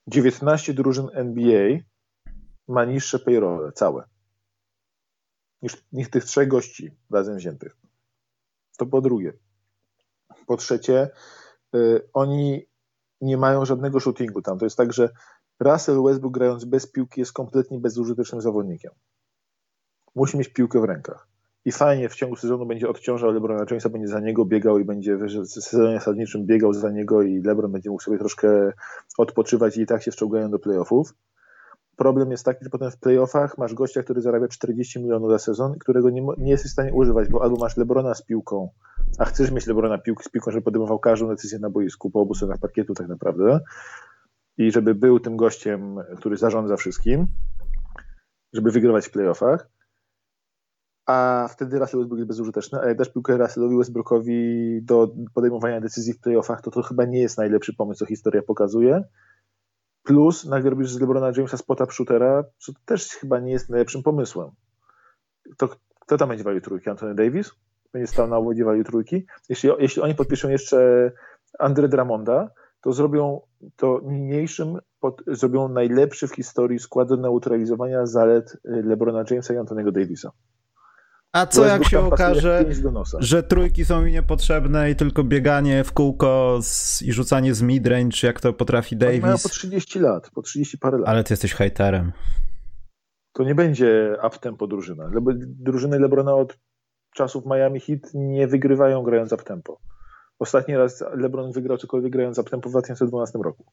B: 19 drużyn NBA ma niższe payrolle, całe, niż, niż tych trzech gości razem wziętych. To po drugie. Po trzecie, y, oni nie mają żadnego shootingu tam. To jest tak, że Russell Westbrook grając bez piłki jest kompletnie bezużytecznym zawodnikiem. Musi mieć piłkę w rękach. i fajnie w ciągu sezonu będzie odciążał LeBrona Jamesa, będzie za niego biegał i będzie w sezonie zasadniczym biegał za niego i LeBron będzie mógł sobie troszkę odpoczywać i tak się wczołgają do playoffów. Problem jest taki, że potem w playoffach masz gościa, który zarabia 40 milionów za sezon, którego nie, nie jesteś w stanie używać, bo albo masz Lebrona z piłką, a chcesz mieć Lebrona piłk, z piłką, żeby podejmował każdą decyzję na boisku, po obu stronach parkietu tak naprawdę i żeby był tym gościem, który zarządza wszystkim, żeby wygrywać w playoffach, a wtedy Russell Westbrook jest bezużyteczny, a jak dasz piłkę Russellowi Westbrookowi do podejmowania decyzji w playoffach, to to chyba nie jest najlepszy pomysł, co historia pokazuje. Plus nagle robisz z LeBrona Jamesa spota shootera, co też chyba nie jest najlepszym pomysłem. To kto tam będzie walił trójki? Anthony Davis? Będzie stał na walił trójki? Jeśli, jeśli oni podpiszą jeszcze Andre Dramonda, to zrobią to niniejszym, pod, zrobią najlepszy w historii skład do neutralizowania zalet LeBrona Jamesa i Antonego Davisa.
A: A co jak się okaże, że trójki są mi niepotrzebne i tylko bieganie w kółko z, i rzucanie z midrange, jak to potrafi Davis?
B: Mają po 30 lat, po 30 parę lat.
A: Ale ty jesteś hejterem.
B: To nie będzie up-tempo drużyna. Drużyny Lebrona od czasów Miami Heat nie wygrywają grając up-tempo. Ostatni raz LeBron wygrał cokolwiek grając up-tempo w 2012 roku.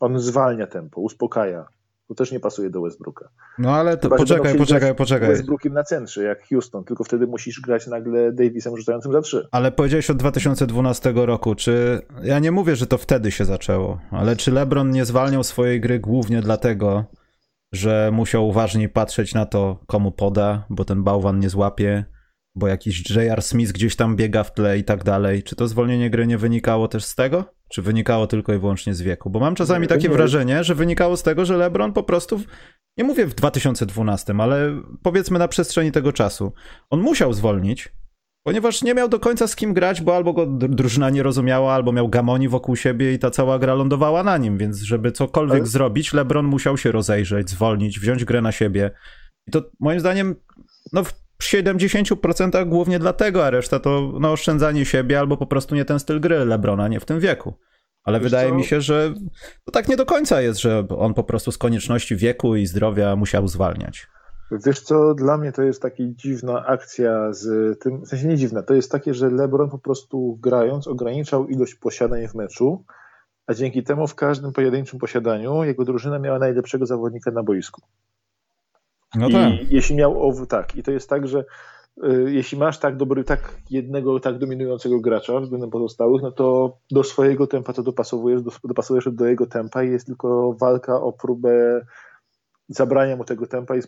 B: On zwalnia tempo, uspokaja, to też nie pasuje do Westbrooka.
A: No ale to Chyba, poczekaj, poczekaj, poczekaj.
B: Westbrookiem na centrze, jak Houston, tylko wtedy musisz grać nagle Davisem rzucającym za trzy.
A: Ale powiedziałeś od 2012 roku, czy ja nie mówię, że to wtedy się zaczęło, ale czy LeBron nie zwalniał swojej gry głównie dlatego, że musiał uważniej patrzeć na to, komu poda, bo ten bałwan nie złapie, bo jakiś J.R. Smith gdzieś tam biega w tle i tak dalej. Czy to zwolnienie gry nie wynikało też z tego? Czy wynikało tylko i wyłącznie z wieku? Bo mam czasami takie wrażenie, że wynikało z tego, że LeBron po prostu, nie mówię w 2012, ale powiedzmy na przestrzeni tego czasu, on musiał zwolnić, ponieważ nie miał do końca z kim grać, bo albo go drużyna nie rozumiała, albo miał gamoni wokół siebie i ta cała gra lądowała na nim, więc żeby cokolwiek ale... zrobić, LeBron musiał się rozejrzeć, zwolnić, wziąć grę na siebie. I to moim zdaniem, no w 70% głównie dlatego, a reszta to no, oszczędzanie siebie albo po prostu nie ten styl gry Lebrona, nie w tym wieku. Ale Wiesz wydaje co? mi się, że to tak nie do końca jest, że on po prostu z konieczności wieku i zdrowia musiał zwalniać.
B: Wiesz co, dla mnie to jest taka dziwna akcja z tym, w sensie nie dziwna, to jest takie, że LeBron po prostu grając ograniczał ilość posiadań w meczu, a dzięki temu w każdym pojedynczym posiadaniu jego drużyna miała najlepszego zawodnika na boisku. No tak. I jeśli miał, o, tak, i to jest tak, że y, jeśli masz tak dobry, tak jednego, tak dominującego gracza względem pozostałych, no to do swojego tempa to dopasowujesz, do, dopasujesz do jego tempa i jest tylko walka o próbę zabrania mu tego tempa i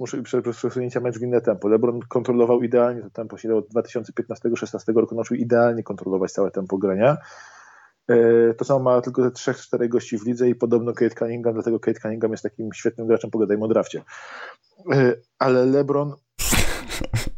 B: przesunięcia mecz w inne tempo. LeBron kontrolował idealnie to tempo, od 2015-16 roku nauczył idealnie kontrolować całe tempo grania. E, to samo ma tylko te trzech, czterech gości w lidze i podobno Kate Cunningham, dlatego Kate Cunningham jest takim świetnym graczem, pogadajmy o drafcie. E, ale LeBron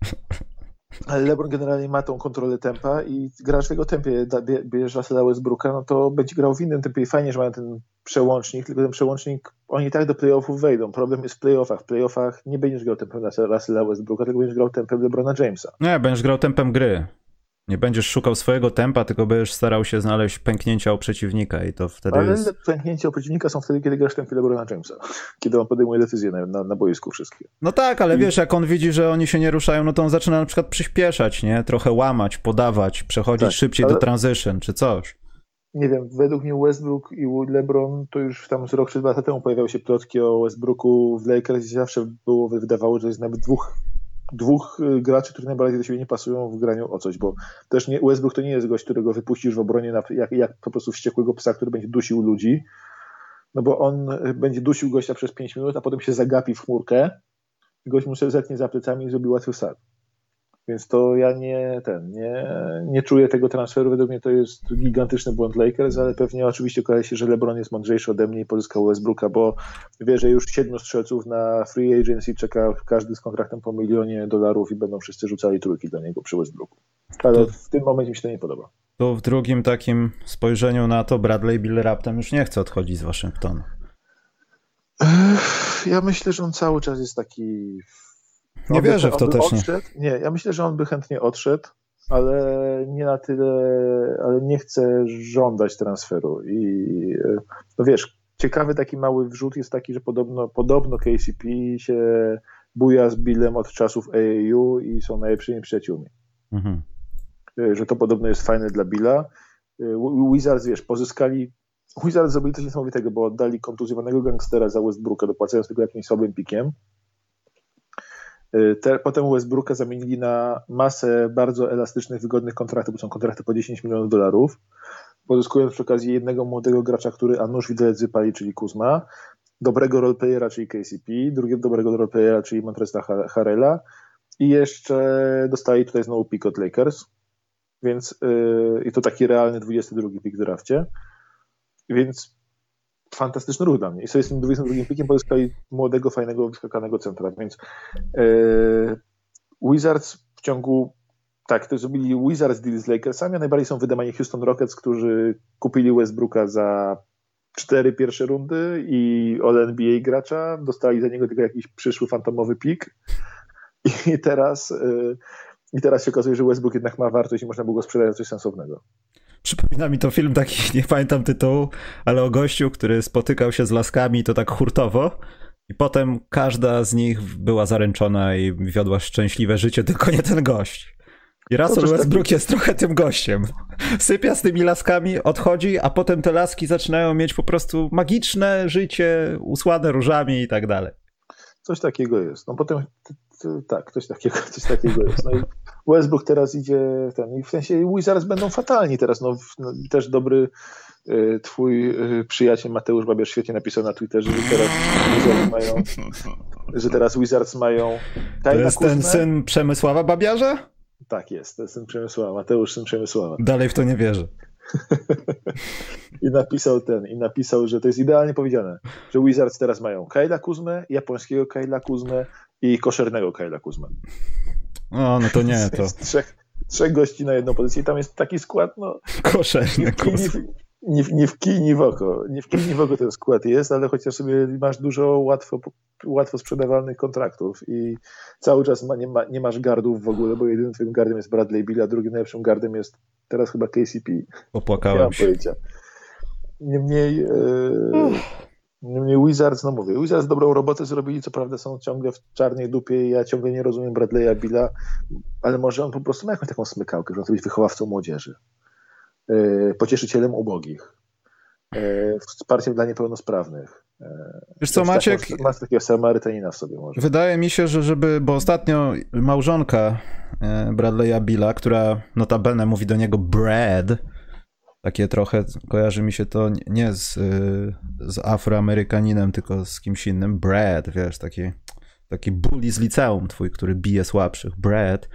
B: ale LeBron generalnie ma tą kontrolę tempa i grasz w jego tempie, bierzesz Russella Westbrooka, no to będzie grał w innym tempie i fajnie, że mają ten przełącznik, tylko ten przełącznik, oni tak do playoffów wejdą. Problem jest w playoffach. W playoffach nie będziesz grał tempem Russella Westbrooka, tylko będziesz grał tempem LeBrona Jamesa.
A: Nie, będziesz grał tempem gry. Nie będziesz szukał swojego tempa, tylko będziesz starał się znaleźć pęknięcia u przeciwnika i to wtedy
B: Ale
A: jest...
B: pęknięcia u przeciwnika są wtedy, kiedy grasz tempie LeBrona Jamesa. Kiedy on podejmuje decyzje na, na, na boisku wszystkie.
A: No tak, ale I... wiesz, jak on widzi, że oni się nie ruszają, no to on zaczyna na przykład przyspieszać, nie? Trochę łamać, podawać, przechodzić tak, szybciej ale... do transition czy coś.
B: Nie wiem, według mnie Westbrook i LeBron to już tam z rok czy dwa lata temu pojawiały się plotki o Westbrooku w Lakers i zawsze było wydawało, że jest nawet dwóch dwóch y, graczy, którzy najbardziej do siebie nie pasują w graniu o coś, bo też nie, Westbrook to nie jest gość, którego wypuścisz w obronie na, jak, jak po prostu wściekłego psa, który będzie dusił ludzi, no bo on y, będzie dusił gościa przez 5 minut, a potem się zagapi w chmurkę i gość mu sobie zetnie za plecami i zrobi łatwy sad. Więc to ja nie ten, nie, nie czuję tego transferu. Według mnie to jest gigantyczny błąd Lakers, ale pewnie oczywiście okaże się, że LeBron jest mądrzejszy ode mnie i pozyskał Westbrooka, bo wie, że już siedmiu strzelców na free agency czeka każdy z kontraktem po milionie dolarów i będą wszyscy rzucali trójki dla niego przy Westbrooku. Ale to, w tym momencie mi się to nie podoba.
A: To w drugim takim spojrzeniu na to Bradley Bill raptem już nie chce odchodzić z Waszyngtonu.
B: Ja myślę, że on cały czas jest taki
A: nie wierzę w to też.
B: Odszedł. Nie, ja myślę, że on by chętnie odszedł, ale nie na tyle, ale nie chce żądać transferu. I no wiesz, ciekawy taki mały wrzut jest taki, że podobno, podobno KCP się buja z Billem od czasów AAU i są najlepszymi przyjaciółmi. Mhm. E, że to podobno jest fajne dla Billa. E, Wizards, wiesz, pozyskali Wizards zrobili coś niesamowitego, bo oddali kontuzjowanego gangstera za Westbrooka, dopłacając tylko jakimś słabym pikiem. E, te, potem Westbrooka zamienili na masę bardzo elastycznych, wygodnych kontraktów, bo są kontrakty po 10 milionów dolarów, pozyskując przy okazji jednego młodego gracza, który a nóż widelec czyli Kuzma, dobrego roleplayera, czyli KCP, drugiego dobrego roleplayera, czyli Montresta Harela i jeszcze dostali tutaj znowu pick od Lakers, więc yy, i to taki realny 22 pik w drafcie, więc fantastyczny ruch dla mnie. I sobie z tym 22 pikiem pozyskali młodego, fajnego, wyskakanego centra, więc yy, Wizards w ciągu tak, to zrobili Wizards deal z Lakersami, a najbardziej są wydamani Houston Rockets, którzy kupili Westbrooka za cztery pierwsze rundy i All NBA gracza, dostali za niego tylko jakiś przyszły fantomowy pik i teraz, y, i teraz się okazuje, że Westbrook jednak ma wartość i można było go sprzedać za coś sensownego.
A: Przypomina mi to film taki, nie pamiętam tytułu, ale o gościu, który spotykał się z laskami to tak hurtowo i potem każda z nich była zaręczona i wiodła szczęśliwe życie, tylko nie ten gość. I Russell Westbrook jest trochę tym gościem. Sypia z tymi laskami, odchodzi, a potem te laski zaczynają mieć po prostu magiczne życie, usłane różami i tak dalej.
B: Coś takiego jest. No potem, tak, coś takiego, coś takiego jest. No i Westbrook teraz idzie, ten, i w sensie Wizards będą fatalni teraz. No, no też dobry y, twój y, przyjaciel Mateusz Babiarz świetnie napisał na Twitterze, że teraz Wizards mają, że teraz Wizards mają
A: To jest ten syn Przemysława Babiarza?
B: Tak jest, to jest syn Przemysława, Mateusz syn Przemysława.
A: Dalej w to nie wierzę.
B: I napisał ten, i napisał, że to jest idealnie powiedziane, że Wizards teraz mają Kaila Kuzmę, japońskiego Kaila Kuzmę i koszernego Kaila Kuzmę.
A: O, no to nie, to...
B: Trzech, trzech gości na jedną pozycję i tam jest taki skład, no...
A: Koszerny
B: nie, nie w kij, nie w oko. Nie w kij, nie w oko ten skład jest, ale chociaż sobie masz dużo łatwo, łatwo sprzedawalnych kontraktów i cały czas ma, nie, ma, nie masz gardów w ogóle, bo jedynym twoim gardem jest Bradley Bill, a drugim najlepszym gardem jest teraz chyba KCP.
A: Popłakałem się.
B: Pojęcia. Niemniej, e, niemniej Wizards, no mówię, Wizards dobrą robotę zrobili, co prawda są ciągle w czarnej dupie i ja ciągle nie rozumiem Bradley'a Billa, ale może on po prostu ma jakąś taką smykałkę, że on chce być wychowawcą młodzieży. E, pocieszycielem ubogich, e, wsparciem dla niepełnosprawnych.
A: E, Wiesz co, Maciek?
B: Masz takiego Samarytanina w sobie może.
A: Wydaje mi się, że żeby, bo ostatnio małżonka Bradley'a Billa, która notabene mówi do niego Brad, takie trochę, kojarzy mi się to nie z, z afroamerykaninem, tylko z kimś innym, Brad, wiesz, taki taki bully z liceum twój, który bije słabszych, Brad.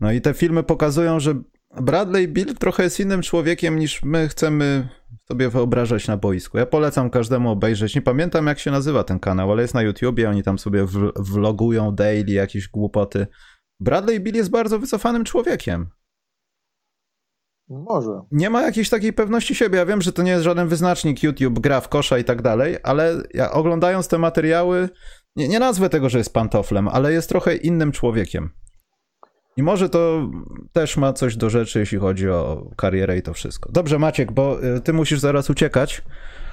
A: No i te filmy pokazują, że Bradley Bill trochę jest innym człowiekiem niż my chcemy sobie wyobrażać na boisku. Ja polecam każdemu obejrzeć. Nie pamiętam jak się nazywa ten kanał, ale jest na YouTubie, oni tam sobie vlogują daily jakieś głupoty. Bradley Bill jest bardzo wycofanym człowiekiem.
B: Może.
A: Nie ma jakiejś takiej pewności siebie. Ja wiem, że to nie jest żaden wyznacznik YouTube, gra w kosza i tak dalej, ale ja oglądając te materiały, nie, nie nazwę tego, że jest pantoflem, ale jest trochę innym człowiekiem. I może to też ma coś do rzeczy, jeśli chodzi o karierę i to wszystko. Dobrze, Maciek, bo y, ty musisz zaraz uciekać,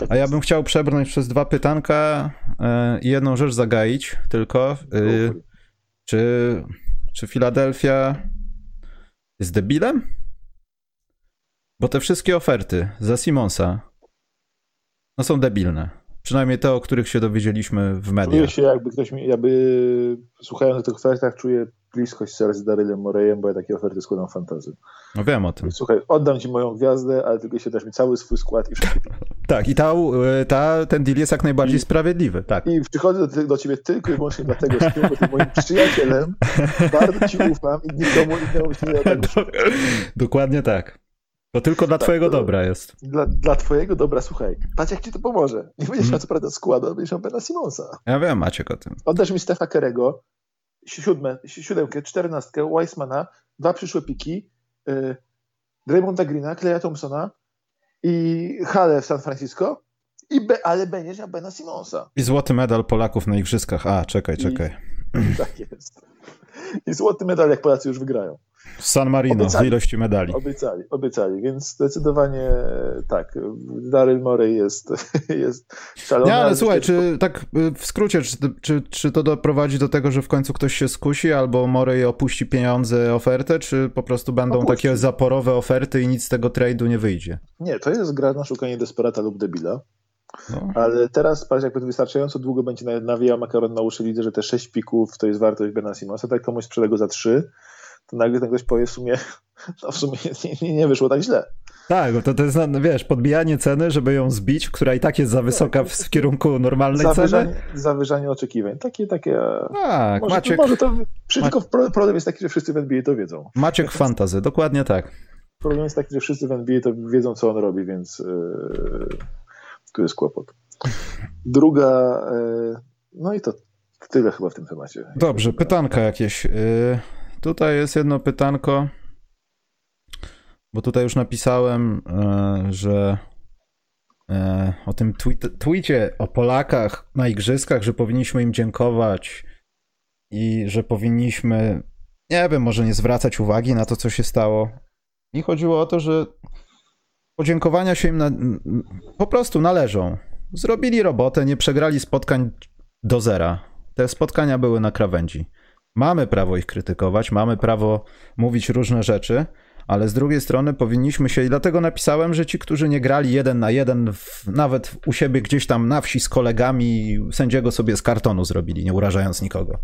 A: a ja bym chciał przebrnąć przez dwa pytanka y, i jedną rzecz zagaić tylko. Y, czy, czy Filadelfia jest debilem? Bo te wszystkie oferty za Simonsa no są debilne. Przynajmniej te, o których się dowiedzieliśmy w mediach.
B: Czuję się, jakby ktoś mi, jakby słuchając o tych ofertach, czuję bliskość serc z Darylem Morejem, bo ja takie oferty składam fantazy.
A: No wiem o tym.
B: Słuchaj, oddam ci moją gwiazdę, ale tylko się dasz mi cały swój skład i wszystko.
A: tak, i ta, ta, ten deal jest jak najbardziej I, sprawiedliwy, tak.
B: I przychodzę do, do ciebie tylko i wyłącznie dlatego, że ty jesteś moim przyjacielem, bardzo ci ufam i nikomu innemu się nie da
A: Dokładnie tak. To tylko dla tak, twojego to, dobra jest.
B: Dla, dla twojego dobra, słuchaj, patrz jak ci to pomoże. Nie będziesz hmm. miał co prawda składu, będziesz miał Bena Simonsa.
A: Ja wiem, Maciek o tym.
B: Oddasz mi Stefa Kerego, siódme, siódemkę, czternastkę, Weissmana, dwa przyszłe piki, yy, Draymonda Greena, Kleja Thompsona i Hale w San Francisco, i be, ale będziesz miał Bena Simonsa.
A: I złoty medal Polaków na igrzyskach. A, czekaj, czekaj.
B: I, tak jest. I złoty medal, jak Polacy już wygrają.
A: San Marino obiecali, z ilości medali.
B: Obiecali, obiecali, więc zdecydowanie tak. Daryl Morey jest, jest szalony.
A: Nie, ale słuchaj, czy tak w skrócie, czy, czy, czy to doprowadzi do tego, że w końcu ktoś się skusi, albo Morey opuści pieniądze, ofertę, czy po prostu będą opuści. takie zaporowe oferty i nic z tego trade'u nie wyjdzie?
B: Nie, to jest gra na szukanie desperata lub debila. No. Ale teraz patrz, jakby wystarczająco długo będzie nawijał makaron na uszy, widzę, że te 6 pików to jest wartość Bena Simonsa, tak komuś sprzeda go za 3, to nagle ten ktoś powie w sumie, no w sumie nie, nie wyszło tak źle.
A: Tak, to, to jest, no, wiesz, podbijanie ceny, żeby ją zbić, która i tak jest za wysoka w, w kierunku normalnej
B: zawyżanie,
A: ceny.
B: Zawyżanie oczekiwań. Takie, takie...
A: Tak,
B: może,
A: Maciek...
B: Może to, tylko problem jest taki, że wszyscy w NBA to wiedzą.
A: Maciek fantazy, dokładnie tak.
B: Problem jest taki, że wszyscy w NBA to wiedzą, co on robi, więc yy, tu jest kłopot. Druga, yy, no i to tyle chyba w tym temacie.
A: Dobrze, pytanka jakieś. Yy, tutaj jest jedno pytanko. Bo tutaj już napisałem, e, że e, o tym tweet, tweetie o Polakach na igrzyskach, że powinniśmy im dziękować i że powinniśmy, nie wiem, może nie zwracać uwagi na to, co się stało. Mi chodziło o to, że podziękowania się im na, po prostu należą. Zrobili robotę, nie przegrali spotkań do zera. Te spotkania były na krawędzi. Mamy prawo ich krytykować, mamy prawo mówić różne rzeczy, ale z drugiej strony powinniśmy się, i dlatego napisałem, że ci, którzy nie grali jeden na jeden, w, nawet u siebie gdzieś tam na wsi z kolegami, sędziego sobie z kartonu zrobili, nie urażając nikogo.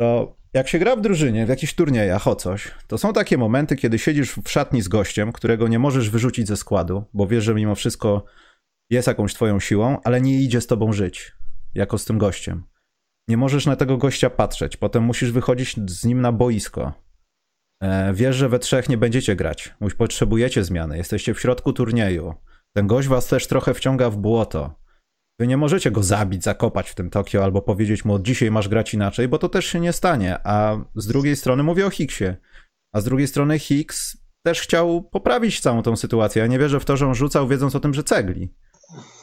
A: To jak się gra w drużynie, w jakichś turniejach o coś, to są takie momenty, kiedy siedzisz w szatni z gościem, którego nie możesz wyrzucić ze składu, bo wiesz, że mimo wszystko jest jakąś twoją siłą, ale nie idzie z tobą żyć, jako z tym gościem. Nie możesz na tego gościa patrzeć, potem musisz wychodzić z nim na boisko E, wiesz, że we trzech nie będziecie grać. Potrzebujecie zmiany. Jesteście w środku turnieju. Ten gość was też trochę wciąga w błoto. Wy nie możecie go zabić, zakopać w tym Tokio albo powiedzieć mu od dzisiaj masz grać inaczej, bo to też się nie stanie. A z drugiej strony mówię o Hicksie. A z drugiej strony Hicks też chciał poprawić całą tą sytuację. Ja nie wierzę w to, że on rzucał wiedząc o tym, że cegli.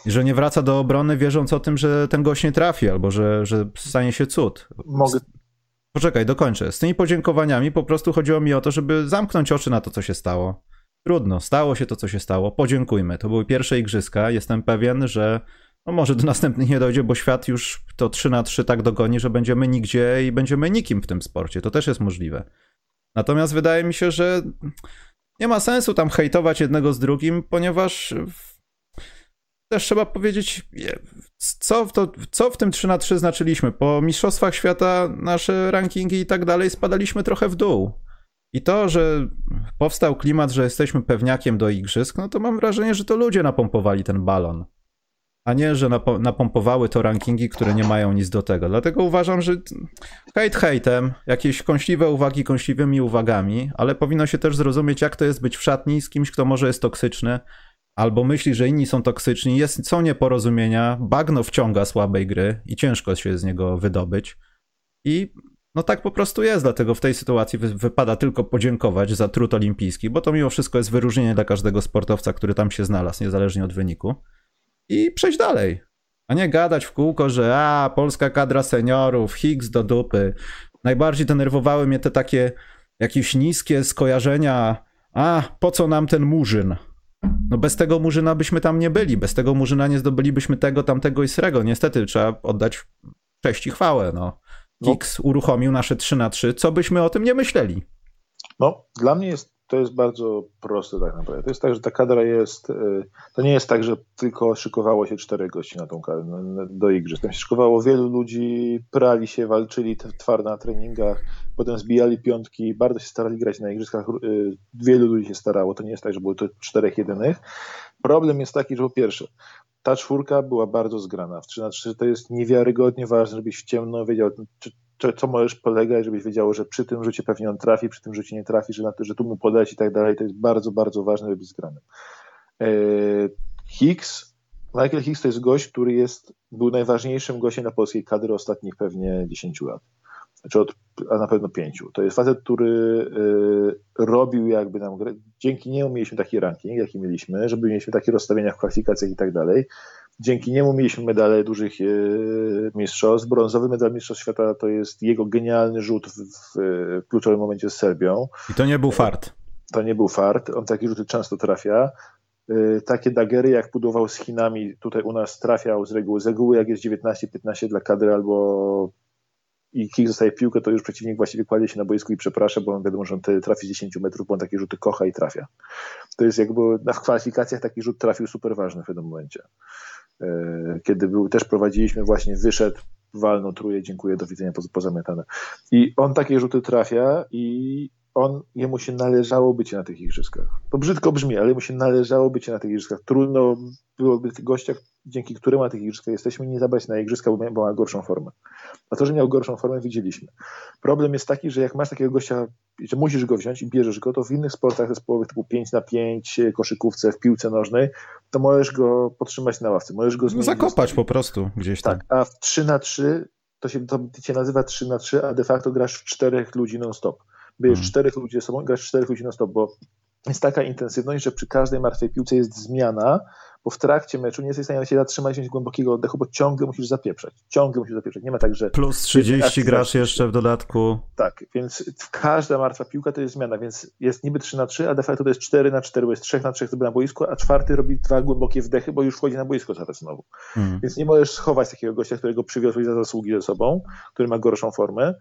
A: I że nie wraca do obrony wierząc o tym, że ten gość nie trafi albo że, że stanie się cud.
B: Mogę,
A: Poczekaj, dokończę. Z tymi podziękowaniami po prostu chodziło mi o to, żeby zamknąć oczy na to, co się stało. Trudno, stało się to, co się stało. Podziękujmy. To były pierwsze igrzyska. Jestem pewien, że no może do następnych nie dojdzie, bo świat już to 3 na 3 tak dogoni, że będziemy nigdzie i będziemy nikim w tym sporcie. To też jest możliwe. Natomiast wydaje mi się, że nie ma sensu tam hejtować jednego z drugim, ponieważ też trzeba powiedzieć, co w, to, co w tym 3 na 3 znaczyliśmy. Po Mistrzostwach Świata nasze rankingi i tak dalej spadaliśmy trochę w dół. I to, że powstał klimat, że jesteśmy pewniakiem do igrzysk, no to mam wrażenie, że to ludzie napompowali ten balon. A nie, że napompowały to rankingi, które nie mają nic do tego. Dlatego uważam, że hejt hejtem, jakieś kąśliwe uwagi kąśliwymi uwagami, ale powinno się też zrozumieć, jak to jest być w szatni z kimś, kto może jest toksyczny, albo myśli, że inni są toksyczni, jest, są nieporozumienia, bagno wciąga słabej gry i ciężko się z niego wydobyć. I no tak po prostu jest, dlatego w tej sytuacji wy, wypada tylko podziękować za trud olimpijski, bo to mimo wszystko jest wyróżnienie dla każdego sportowca, który tam się znalazł, niezależnie od wyniku. I przejść dalej. A nie gadać w kółko, że a, polska kadra seniorów, Higgs do dupy. Najbardziej denerwowały mnie te takie jakieś niskie skojarzenia, a, po co nam ten murzyn? No bez tego Murzyna byśmy tam nie byli, bez tego Murzyna nie zdobylibyśmy tego, tamtego i srego. Niestety trzeba oddać cześć i chwałę. No. Kix no. uruchomił nasze 3 na 3 co byśmy o tym nie myśleli.
B: No, dla mnie jest, to jest bardzo proste tak naprawdę. To jest tak, że ta kadra jest, y, to nie jest tak, że tylko szykowało się czterech gości na tą kadrę, do igrzysk. Tam się szykowało wielu ludzi, prali się, walczyli twardo na treningach, potem zbijali piątki, bardzo się starali grać na igrzyskach, y, wielu ludzi się starało, to nie jest tak, że było to czterech jedynych. Problem jest taki, że po pierwsze, ta czwórka była bardzo zgrana. W 3 na 3 to jest niewiarygodnie ważne, żebyś w ciemno wiedział, czy, czy, co możesz polegać, żebyś wiedział, że przy tym rzucie pewnie on trafi, przy tym rzucie nie trafi, że, na to, że tu mu podać i tak dalej. To jest bardzo, bardzo ważne, żeby być zgranym. E, Hicks, Michael Hicks to jest gość, który jest, był najważniejszym gościem na polskiej kadry ostatnich pewnie 10 lat czy od, a na pewno pięciu. To jest facet, który y, robił jakby nam grę. Dzięki niemu mieliśmy taki ranking, jaki mieliśmy, żeby mieliśmy takie rozstawienia w kwalifikacjach i tak dalej. Dzięki niemu mieliśmy medale dużych e, mistrzostw. Brązowy medal Mistrzostw Świata to jest jego genialny rzut w, w kluczowym momencie z Serbią.
A: I to nie był fart.
B: To nie był fart. On takie rzuty często trafia. E, takie dagery, jak budował z Chinami, tutaj u nas trafiał z reguły. Z reguły, jak jest 19-15 dla kadry albo i kick zostaje piłkę, to już przeciwnik właściwie kładzie się na boisku i przeprasza, bo on wiadomo, że on trafi z 10 metrów, bo on takie rzuty kocha i trafia. To jest jakby w kwalifikacjach taki rzut trafił super ważny w pewnym momencie. E, kiedy był, też prowadziliśmy, właśnie wyszedł, walną truje, dziękuję, do widzenia, pozamiatane. I on takie rzuty trafia i on, jemu się należało być na tych igrzyskach. To brzydko brzmi, ale mu się należało być na tych igrzyskach. Trudno byłoby gościa, dzięki któremu na tych igrzyskach jesteśmy, nie zabrać na igrzyska, bo ma gorszą formę. A to, że miał gorszą formę, widzieliśmy. Problem jest taki, że jak masz takiego gościa, że musisz go wziąć i bierzesz go, to w innych sportach zespołowych typu 5 na 5, koszykówce, w piłce nożnej, to możesz go podtrzymać na ławce, możesz go
A: no, zakopać po prostu gdzieś tam.
B: Tak, a w 3 na 3 to się to cię nazywa 3 na 3, a de facto grasz w czterech ludzi non-stop. Bierzesz hmm. czterech ludzi ze sobą, grasz czterech ludzi non-stop, bo jest taka intensywność, że przy każdej martwej piłce jest zmiana, bo w trakcie meczu nie jesteś w stanie się zatrzymać wziąć głębokiego oddechu, bo ciągle musisz zapieprzać. Ciągle musisz zapieprzać. Nie ma tak, że...
A: Plus 30 grasz jeszcze w dodatku.
B: Tak, więc każda martwa piłka to jest zmiana, więc jest niby 3 na 3, a de facto to jest 4 na 4, bo jest 3 na 3 to na boisku, a czwarty robi dwa głębokie wdechy, bo już wchodzi na boisko zaraz znowu. Hmm. Więc nie możesz schować takiego gościa, którego przywiozłeś za zasługi ze sobą, który ma gorszą formę.